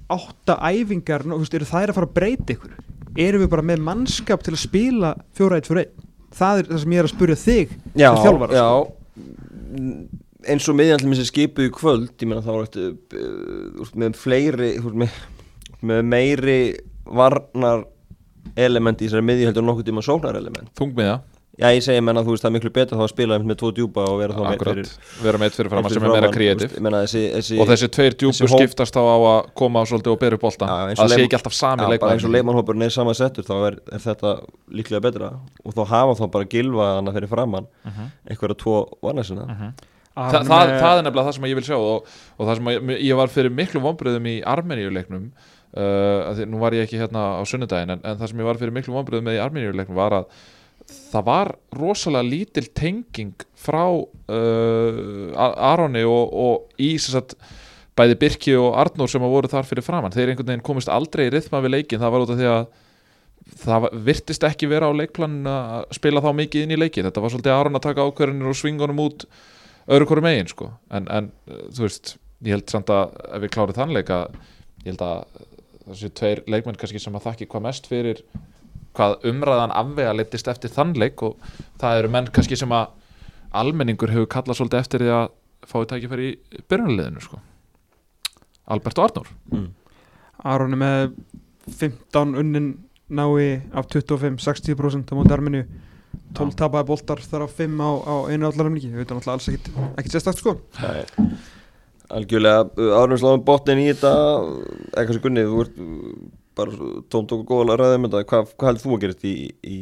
Speaker 3: átta æfingar, þú veist, eru þær að fara að breyta ykkur? Eru við bara með mannskap til að spila fjóra eitt fyrir einn? Það er það sem ég er að spurja þig
Speaker 2: Já,
Speaker 3: sem þjálfara,
Speaker 2: já.
Speaker 3: Sko.
Speaker 2: eins og miðjandlum þessi skipu í kvöld ég meina þá er þetta uh, með fleiri með, með meiri varnar element í þessari miðju heldur nokkuð tíma sóknar element
Speaker 4: þungmiða,
Speaker 2: Já, ég segi menna þú veist það er miklu betur þá að spila með tvo djúpa og vera þá með
Speaker 4: akkurat. vera með eitt fyrir framann
Speaker 2: fyrir
Speaker 4: sem er meira kreatív
Speaker 2: veist, ég meina þessi, þessi
Speaker 4: og þessi tveir djúpur skiptast þá á að koma svolítið og bera upp bolta.
Speaker 2: Já,
Speaker 4: að það sé ekki alltaf sami
Speaker 2: bara eins og
Speaker 4: leikmann
Speaker 2: leikmannhópurinn er sama settur þá er, er þetta líklega betra. Og þá hafa þá bara gilva hana fyrir framann
Speaker 4: Mhm.
Speaker 2: einhverja tvo varnasina
Speaker 4: Mhm.
Speaker 3: Að
Speaker 4: Þa, það, það er nefnilega það sem ég vil sjá og, og það sem ég, ég var fyrir miklu vonbröðum í Armeníuleiknum uh, því, nú var ég ekki hérna á sunnudaginn en, en það sem ég var fyrir miklu vonbröðum með í Armeníuleiknum var að það var rosalega lítil tenging frá uh, Aroni og, og í sagt, bæði Birki og Arnór sem voru þar fyrir framann þeir einhvern veginn komist aldrei í rithma við leikin það var út af því að það virtist ekki vera á leikplanin að spila þá mikið inn í leikin þetta var svolítið Aron að taka ákverðinir og svingunum út öðru hverju megin sko. en, en uh, þú veist ég held samt að ef við klárum þann leika ég held að þessi tveir leikmenn kannski sem að þakki hvað mest fyrir hvað umræðan afvega litist eftir þann leik og það eru menn kannski sem að almenningur hefur kallað svolítið eftir því að fái tækifæri í byrjunarliðinu sko. Albert og Arnór
Speaker 2: mm.
Speaker 3: Aron er með 15 unnin nái af 25-60% á móti Arminu 12
Speaker 4: Já.
Speaker 3: tapaði boltar þar á 5 á, á einu allar umlíki við veitum alltaf alls ekkit, ekkit sérstakt sko
Speaker 2: Það er algjörlega árum sláðum botnin í þetta eitthvað sem Gunni, þú ert uh, bara tómt og góða að ræða um þetta. Hvað, hvað heldur þú að gerast í, í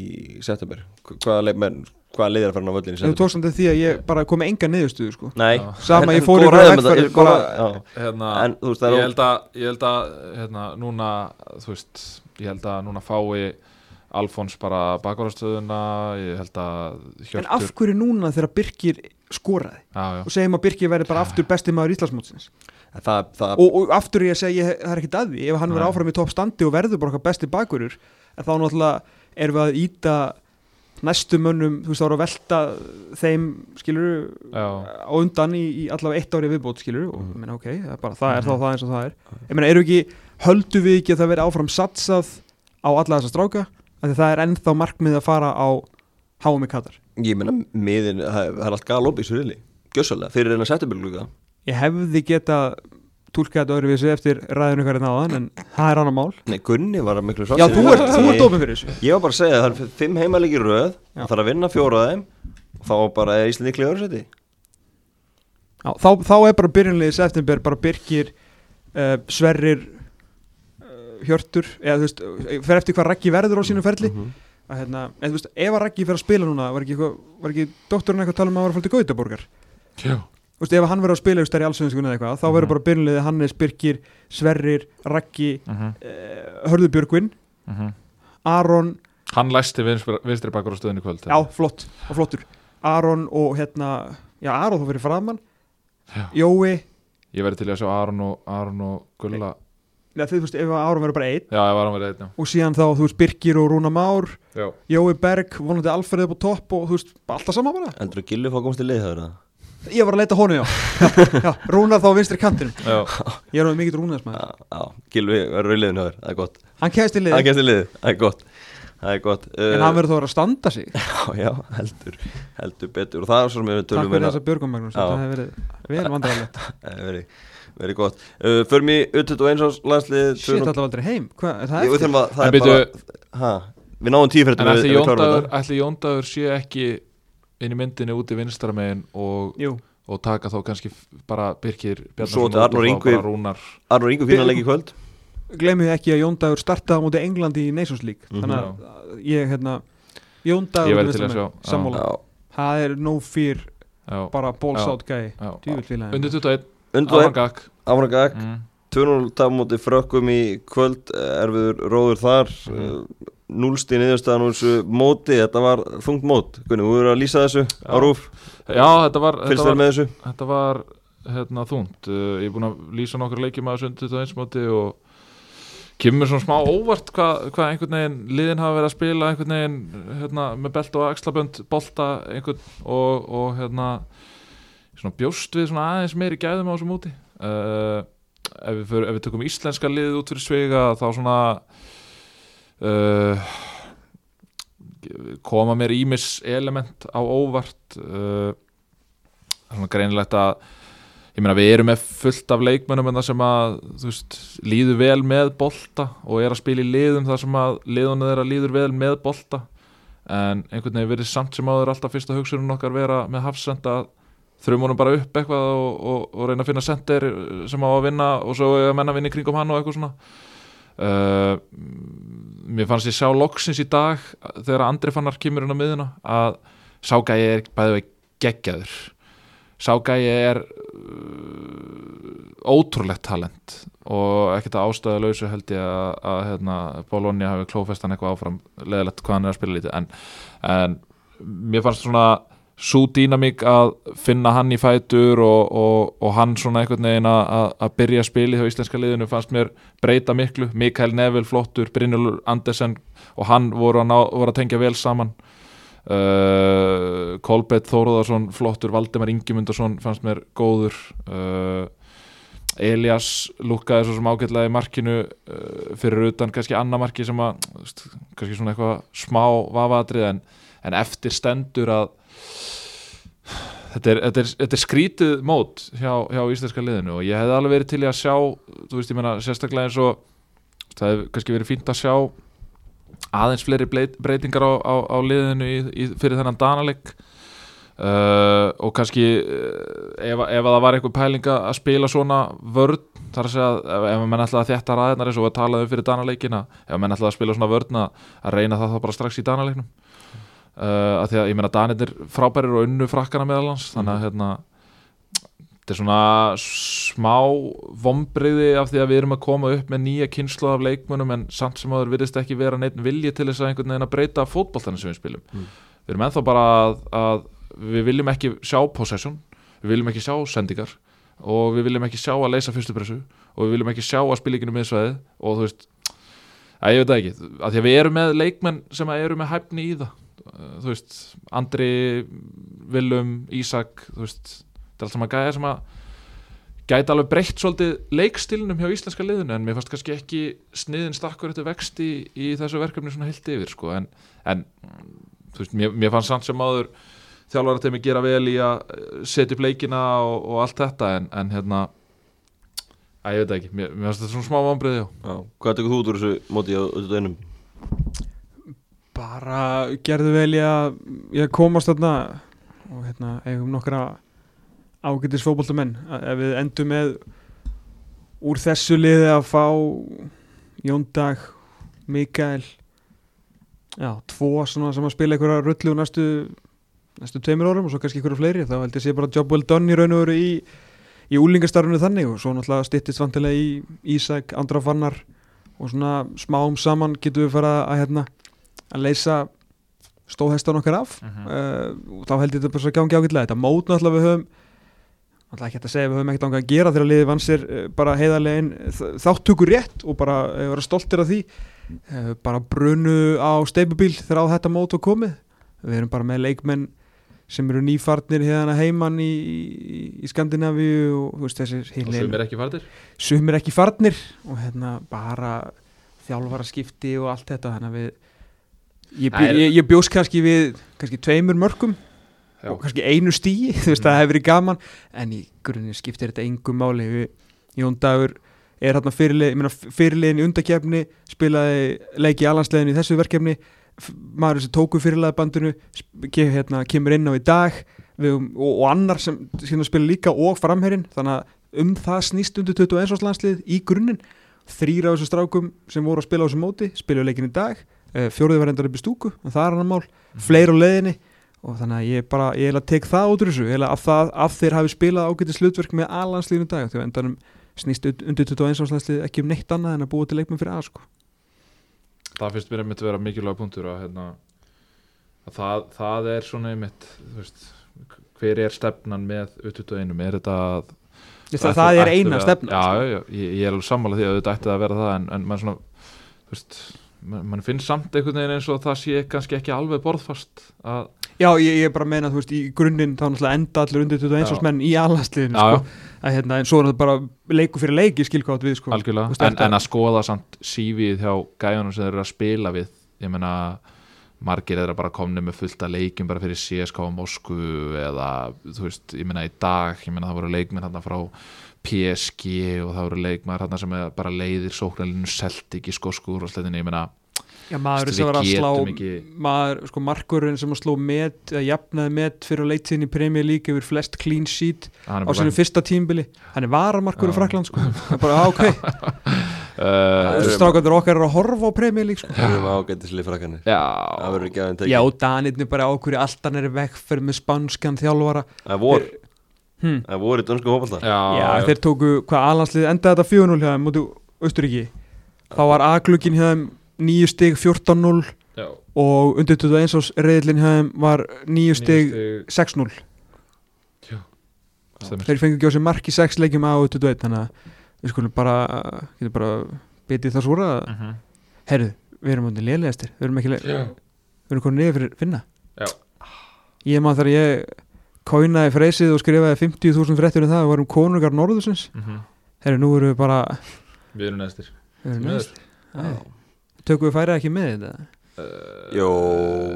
Speaker 2: september? Hvaða leikmenn, hvaða leiðir að fara á völlin í
Speaker 3: þú tókst samt því að ég bara kom með enga niðurstöðu sko.
Speaker 2: Nei,
Speaker 3: sama
Speaker 2: En-
Speaker 3: ég fór ykkur
Speaker 2: um þetta,
Speaker 4: hérna,
Speaker 2: En þú veist, það
Speaker 4: ég held að, ég held að hérna, núna, þú veist ég held að núna fái Alfons bara bakvarastöðuna ég held að
Speaker 3: en
Speaker 4: Hjörtur
Speaker 3: af hverju núna þegar Birkir skoraði
Speaker 4: já, já.
Speaker 3: og segjum að Birkir verði bara aftur besti maður Íslandsmótsins
Speaker 2: það, það,
Speaker 3: og, og aftur ég að segja, ég, það er ekkit að því ef hann verður
Speaker 4: Nei.
Speaker 3: áfram í topp standi og verður bara okkar besti bakurur en þá náttúrulega erum við að íta næstu mönnum, þú veist, þá er að velta þeim, skilur
Speaker 4: Já.
Speaker 3: á undan í, í allavega eitt ári viðbót, skilur og
Speaker 2: Mhm.
Speaker 3: ég meina, ok, það er, bara, það, er
Speaker 4: Mhm.
Speaker 3: þá það eins og það er ég meina, eru ekki, höldu við ekki að það verði áfram satsað á alla þessa stráka af því það er ennþá markmið að fara á háum í Katar
Speaker 2: ég meina miðin, það er allt galop í svo reyli Gjössalega, fyrir reyna september glugga
Speaker 3: ég hefði geta túlkað þetta öðruvísi eftir ræðinu hverja náðan en það er annar mál.
Speaker 2: Nei, Gunni var að miklu
Speaker 3: Já, þú ert, þú ert ofin fyrir þessu.
Speaker 2: Ég var bara að segja, það er fimm heimalegi röð það þarf að vinna fjóra af þeim og þá bara er Íslandi öðru seti
Speaker 3: Já, þá, þá er bara byrjunliðið september bara Birkir uh, Sverrir uh, Hjörtur eða þú veist, fer eftir hvað Raggi verður á sínum ferli.
Speaker 2: Mhm.
Speaker 3: Að hérna, en þú veist, ef að Raggi fer að spila núna var ekki, var ekki doktorinn eitthvað að tala um að hann var að fara til Gautaborgar?
Speaker 4: Já,
Speaker 3: Þú veist, ef hann verður að spila í stærri allsveinskunni eða eitthvað, þá verður
Speaker 4: Mhm.
Speaker 3: bara byrjunliðið Hannes, Birkir, Sverrir, Raggi
Speaker 4: uh -huh.
Speaker 3: uh, Hörður Björgvin, Aron.
Speaker 4: Hann læsti vinstri, bakur á stöðinu kvöld
Speaker 3: já, flott, og flottur. Aron og hérna, já, Aron þá fyrir framann
Speaker 4: Já.
Speaker 3: Jói,
Speaker 4: Ég verði til að sjá Aron og, Aron og Gulla
Speaker 3: neða, þú veist, ef Aron verður bara einn.
Speaker 4: Já, var hann verið einn, já.
Speaker 3: og síðan þá, þú veist, Birkir og Rúna Már
Speaker 4: já.
Speaker 3: Jói Berg, vonandi Alfreð upp á topp og þú veist, alltaf sama bara.
Speaker 2: Heldur að Gilvi fá að komast í lið það? Verða?
Speaker 3: Ég var að leita honum, já, [laughs] já, já. Rúnar þá á vinstri kantinum.
Speaker 4: Já,
Speaker 3: Ég er alveg mikill Rúnarsmaður.
Speaker 2: Já, já, Gilvi verður í liðinu það er gott.
Speaker 3: Hann kæðist í
Speaker 2: Það
Speaker 3: liði,
Speaker 2: kemst í liðið, það er gott. Það er gott.
Speaker 3: En hann verður þá að standa sig. [laughs]
Speaker 2: Já, já, heldur, heldur betur. Og það er svo sem við
Speaker 3: Takk
Speaker 2: tölum
Speaker 3: fyrir
Speaker 2: meira
Speaker 3: þessa Björgum Magnús,
Speaker 2: Já.
Speaker 3: þetta hefur verið vel vandræðilegt [laughs]
Speaker 2: Það er verið, verið gott. Uh, Förum í U21 árs landslið
Speaker 3: Shit, alltaf aldrei heim, hvað, er það
Speaker 2: Ég, að, það
Speaker 4: En
Speaker 2: er
Speaker 4: byrju-
Speaker 2: bara ha, Við náum tífréttum
Speaker 4: en ætli
Speaker 2: við klárum
Speaker 4: Jóndagur,
Speaker 2: þetta.
Speaker 4: ætli Jóndagur sé ekki inn í myndinni úti vinstra megin og, og taka þá kannski bara Birkir bara Rúnar.
Speaker 2: Arnur Ingu fínan leik í kvöld.
Speaker 3: glemið ekki að Jóndagur startaði á móti Englandi í Nations League.
Speaker 2: Mhm.
Speaker 3: Þannig að ég, hérna Jóndagur
Speaker 4: að.
Speaker 3: Sammála, það er no fear. Bara balls out gæi.
Speaker 4: Undir 21,
Speaker 2: Áfram gag
Speaker 4: mm.
Speaker 2: 2-0 tap móti frökkum í kvöld eh, erfiður róður þar. Mm. núlsti niðurstaðan úr þessu móti. Þetta var þungt mót. Gunni, þú verður að lýsa þessu á
Speaker 4: Já.
Speaker 2: rúf
Speaker 4: Já, þetta var, þetta
Speaker 2: þér
Speaker 4: var,
Speaker 2: með þessu?
Speaker 4: þetta var hérna, þungt. Uh, Ég er búin að lýsa nokkur leikjum að þessu undir 21 móti og kemur svona smá óvart hvað hva einhvern veginn liðin hafa verið að spila einhvern veginn hérna, með belt og axlabönd bolta einhvern og, og hérna svona bjóst við svona aðeins meiri gæðum á þessu móti. Uh, ef, við fyrir, ef við tökum íslenska liðið út fyrir svega þá svona uh, koma mér ímis element á óvart. Uh, svona greinilegt að ég meina við erum með fullt af leikmönnum en það sem að veist, líður vel með bolta og er að spila í liðum þar sem að liðunum þeirra líður vel með bolta. En einhvern veginn verið samt sem áður alltaf fyrsta hugsunum okkar vera með hafsenda þrjum honum bara upp eitthvað og, og, og reyna að finna sender sem á að vinna og svo að menna vinna í kringum hann og eitthvað svona. Uh, mér fannst ég sjá loksins í dag þegar Andri Fannar kemur inn á miðuna að sá gæi er bæðið vegi geggjaður. Sá gæi er uh, ótrúlegt talent og ekkert að ástæða lausu held ég að, að hérna, Bologna hafi klófestan eitthvað áfram leðilegt hvað hann er að spila lítið. En, en mér fannst svona svo dýnamík að finna hann í fætur og, og, og hann svona einhvern veginn að, að- byrja að spila hjá íslenska liðinu fannst mér breyta miklu. Mikael Neville flottur, Brynjólfur Andersen og hann voru að, ná, voru að tengja vel saman. Uh, Kolbett Þóruðarsson flottur, Valdemar Ingimundarsson fannst mér góður. Uh, Elias lúkkaði svo sem ágætlega í markinu uh, fyrir utan kannski annar marki sem að kannski svona eitthvað smá vafaðrið en, en eftir stendur að þetta er, þetta er, þetta er skrítið mót hjá, hjá íslenska liðinu og ég hefði alveg verið til að sjá þú veist ég meina sérstaklega eins og það hefði kannski verið fínt að sjá aðeins fleiri breytingar á, á, á liðinu í, í, fyrir þennan danaleg uh, og kannski uh, ef, ef að það var einhver pælinga að spila svona vörn þar að segja ef, ef mann ætlaði að þjætta ræðinar eins og að tala um fyrir danaleikina ef mann ætlaði að spila svona vörn að, reyna það þá bara strax í danaleiknum uh, að því að ég meina danirnir frábærir og unnu frakkana meðalans þannig að hérna þetta er svona smá vombriði af því að við erum að koma upp með nýja kynslu af leikmönnum en samt sem áður virðist ekki vera neitt vilji til þess að einhvern veginn að breyta fótboltanum sem við spilum.
Speaker 2: Mm.
Speaker 4: við erum ennþá bara að, að við viljum ekki sjá possession við viljum ekki sjá sendingar og við viljum ekki sjá að leysa fyrstu pressu og við viljum ekki sjá að spilíkinu miðsvæði og þú veist að ég veit það ekki, að því að við erum með leikmenn sem að eru með hæfni í það þú veist, Andri Willum, Ísak þú veist, þetta er allt saman gæðir sem að gæti alveg breytt svolítið leikstilnum hjá íslenska liðinu en mér fannst kannski ekki sniðin stakkur eftir vexti í þessu verkefni svona heilt yfir sko. en, en þú veist, mér, mér fannst samt sem áður þjálfara til mig gera vel í að eh, setja upp leikina og, og allt þetta en, en hérna að ég veit ekki, mér, mér fannst þetta svona smá. Já.
Speaker 2: Hvað tekur þú út úr þessu móti á auðvitað einum?
Speaker 3: Bara gerðu vel í að ég komast þarna og hérna eigum nokkra ágætis fótboltamenn. Ef við endum með úr þessu liði að fá Jón Dag, Mikael já, tvo svona sem að spila einhverja rullu næstu, næstu tveimur árum og svo kannski einhverju fleiri þá held ég sé bara job well done í raun og veru í, í úlingastarfinu þannig og svo náttúrulega styttist vantilega í Ísak, Andra Fannar og svona smáum saman getum við fara að hérna að leysa stóðhestan okkar af.
Speaker 4: Mhm.
Speaker 3: uh, og þá held ég þetta bara svo gangi ágætlega. Þetta mót náttúrulega við höfum náttúrulega ekki hægt að segja við höfum ekkert ángað að gera þegar liðið vann sér uh, bara heiðarlegin þáttökur rétt og bara uh, vera stoltir af því. Uh, bara brunu á steipubíl þegar á þetta mót var komið. Við erum bara með leikmenn sem eru nýfarnir hérna heimann í, í, í Skandinavíu og þú veist þessir
Speaker 4: og er ekki fardir
Speaker 3: sumir ekki farnir og hérna bara þjálfara skipti og allt þetta. Þannig að við ég, bjó, ég, ég bjóst kannski við kannski tveimur mörgum
Speaker 4: Já.
Speaker 3: og kannski einu stíi [laughs] þú veist
Speaker 4: Mm.
Speaker 3: það hefur verið gaman. En í grunninn skiptir þetta engum máli. Jón Dagur er hérna meina fyrirliðin í undakefni spilaði leiki alanslegin í þessu verkefni. Maður sem tóku fyrirlaði bandinu sp- ke- hérna, kemur inn á í dag. Við, og, og annar sem, sem spila líka og framherinn. Þannig að um það snýst undir 21 árs landslið í grunninn. Þrýra af þessu strákum sem voru að spila á þessu móti spilaðu leikin í dag, uh, fjóruði var endar upp í stúku og það er annar mál, fleira á leiðinni. Og þannig að ég bara, ég hef að tek það út úr þessu, að það, að þeir hafi spilað ágætis hlutverk með A-landsliðinu í dag að endanum snýst und- undir 21 árs landslið ekki um neitt annað en að búa til leikmenn fyrir A sko.
Speaker 4: það finnst mér einmitt vera mikilvæg punktur að, hérna, að það, það er svona einmitt veist, hver er stefnan með U21 er þetta að
Speaker 3: Ég, það, það er eina
Speaker 4: að-
Speaker 3: stefna
Speaker 4: já,
Speaker 3: sko.
Speaker 4: já, já, ég, ég er alveg sammála því að þetta ætti að vera það en, en mann svona þú veist, mann man finnst samt einhvern veginn eins og það sé kannski ekki alveg borðfast að,
Speaker 3: Já, ég, er bara að meina, þú veist, í grunninn þá náttúrulega enda allir undir 21
Speaker 4: Já.
Speaker 3: árs menn í A-landsliðinu
Speaker 4: já,
Speaker 3: sko. að, hérna, en svo er þetta bara leiku fyrir leiki skilkátt við sko.
Speaker 4: algjörlega
Speaker 3: veist,
Speaker 4: en, en að skoða samt sífið hjá gæjunum sem þeir eru að spila við ég meina margir eru bara komni með fullt að leikjum bara fyrir CSK á Moskvu eða þú veist, ég meina í dag ég meina það voru leikmenn hérna frá PSG og það voru leikmenn hérna sem er bara leiðir sóknarlinu Celtic í skoskur og sletinni, ég meina
Speaker 3: Já, maður sem var að slá
Speaker 4: ekki-
Speaker 3: maður, sko, markurinn sem að sló met, eða jafnaði met fyrir að leita sinni í Premier League yfir flest clean sheet
Speaker 4: hann
Speaker 3: á sinni fyrsta tímbili hann er varamarkur í. Frakland sko. Það er bara, á, ok, [laughs]
Speaker 4: uh,
Speaker 3: strákandur okkar eru að horfa á Premier League sko.
Speaker 2: Við erum ágættislið frakkanir
Speaker 4: Já,
Speaker 2: Það verður ekki aðeins
Speaker 3: Já, Danirni bara ákvöri alltaf neri vegferð með spanskan þjálfara.
Speaker 2: Það vor,
Speaker 3: hm.
Speaker 2: það vor í dönsku
Speaker 4: Já,
Speaker 3: þeir tóku, hvað alanslið endaði þetta 4-0 hjá þeim mútu Austuríki þá var A-glukkin hjá þeim 9 stig 14-0
Speaker 4: já,
Speaker 3: og undir 21 ás reyðlinn hjá þeim var 9 stig
Speaker 4: stig.
Speaker 3: 6-0
Speaker 4: stemir.
Speaker 3: þeir fengi ekki á sig mark í 6 leikjum á 21 þannig að við skulum bara getum bara bitið það svora mm
Speaker 4: Mhm.
Speaker 3: herru, við erum mútið lélegastir við erum ekki le
Speaker 4: Já.
Speaker 3: við erum konið niður fyrir finna.
Speaker 4: Já.
Speaker 3: ég maður þegar ég kóinaði freysið og skrifaði 50.000 fréttur um það við varum konungar norðusins
Speaker 4: Mhm.
Speaker 3: herru, nú erum við bara
Speaker 4: Við erum neðstir
Speaker 3: við erum neðst tökum við færið ekki með þetta?
Speaker 4: Uh,
Speaker 2: Jó,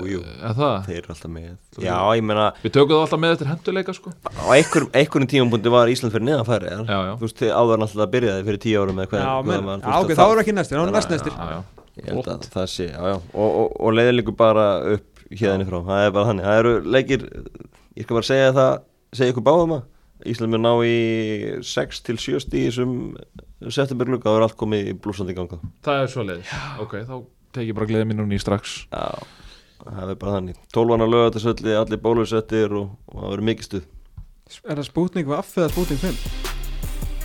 Speaker 2: jú.
Speaker 4: Er það?
Speaker 2: Þeir eru alltaf með. Já, ég meina
Speaker 4: Við tökum það alltaf með eftir henduleika sko.
Speaker 2: Á einhverjum, einhverjum tímapunkti var Ísland fyrir neðan færi
Speaker 4: Já, já.
Speaker 2: Þú veist, þið áður náttúrulega að byrjaði fyrir tíu árum hvað,
Speaker 3: já, menn,
Speaker 2: var,
Speaker 3: já, ok, þá við ekki næstir þá við næst næstir.
Speaker 4: Já, já.
Speaker 2: Ég held að það sé, já, já. Og, og, og líkur bara upp hérðinni frá. Það er bara þannig, það eru leikir Ég skal bara segja það, segja ykkur báðum að Ísland mun ná í 6 til 7 stíði sem septemberglugga Það er allt komið í blúsandi ganga.
Speaker 4: Það er svo leiðis Ok, þá tek ég bara gleðið mín núna í strax.
Speaker 2: Já, það er bara þannig. 12 lög þetta sölli, allir bólusettir og, og það verður mikið stuð.
Speaker 3: Er það spútning vaff eða spútning 5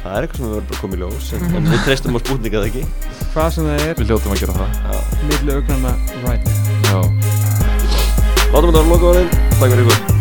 Speaker 2: Það er eitthvað sem við verðum bara komið í ljós en, en við treystum á spútninga það ekki?
Speaker 3: Hvað sem það er.
Speaker 4: Við hljóttum að gera það.
Speaker 2: Já.
Speaker 3: milli augnana right. Now
Speaker 4: Já.
Speaker 2: Látum þetta að á þeim Takk fyrir ykkur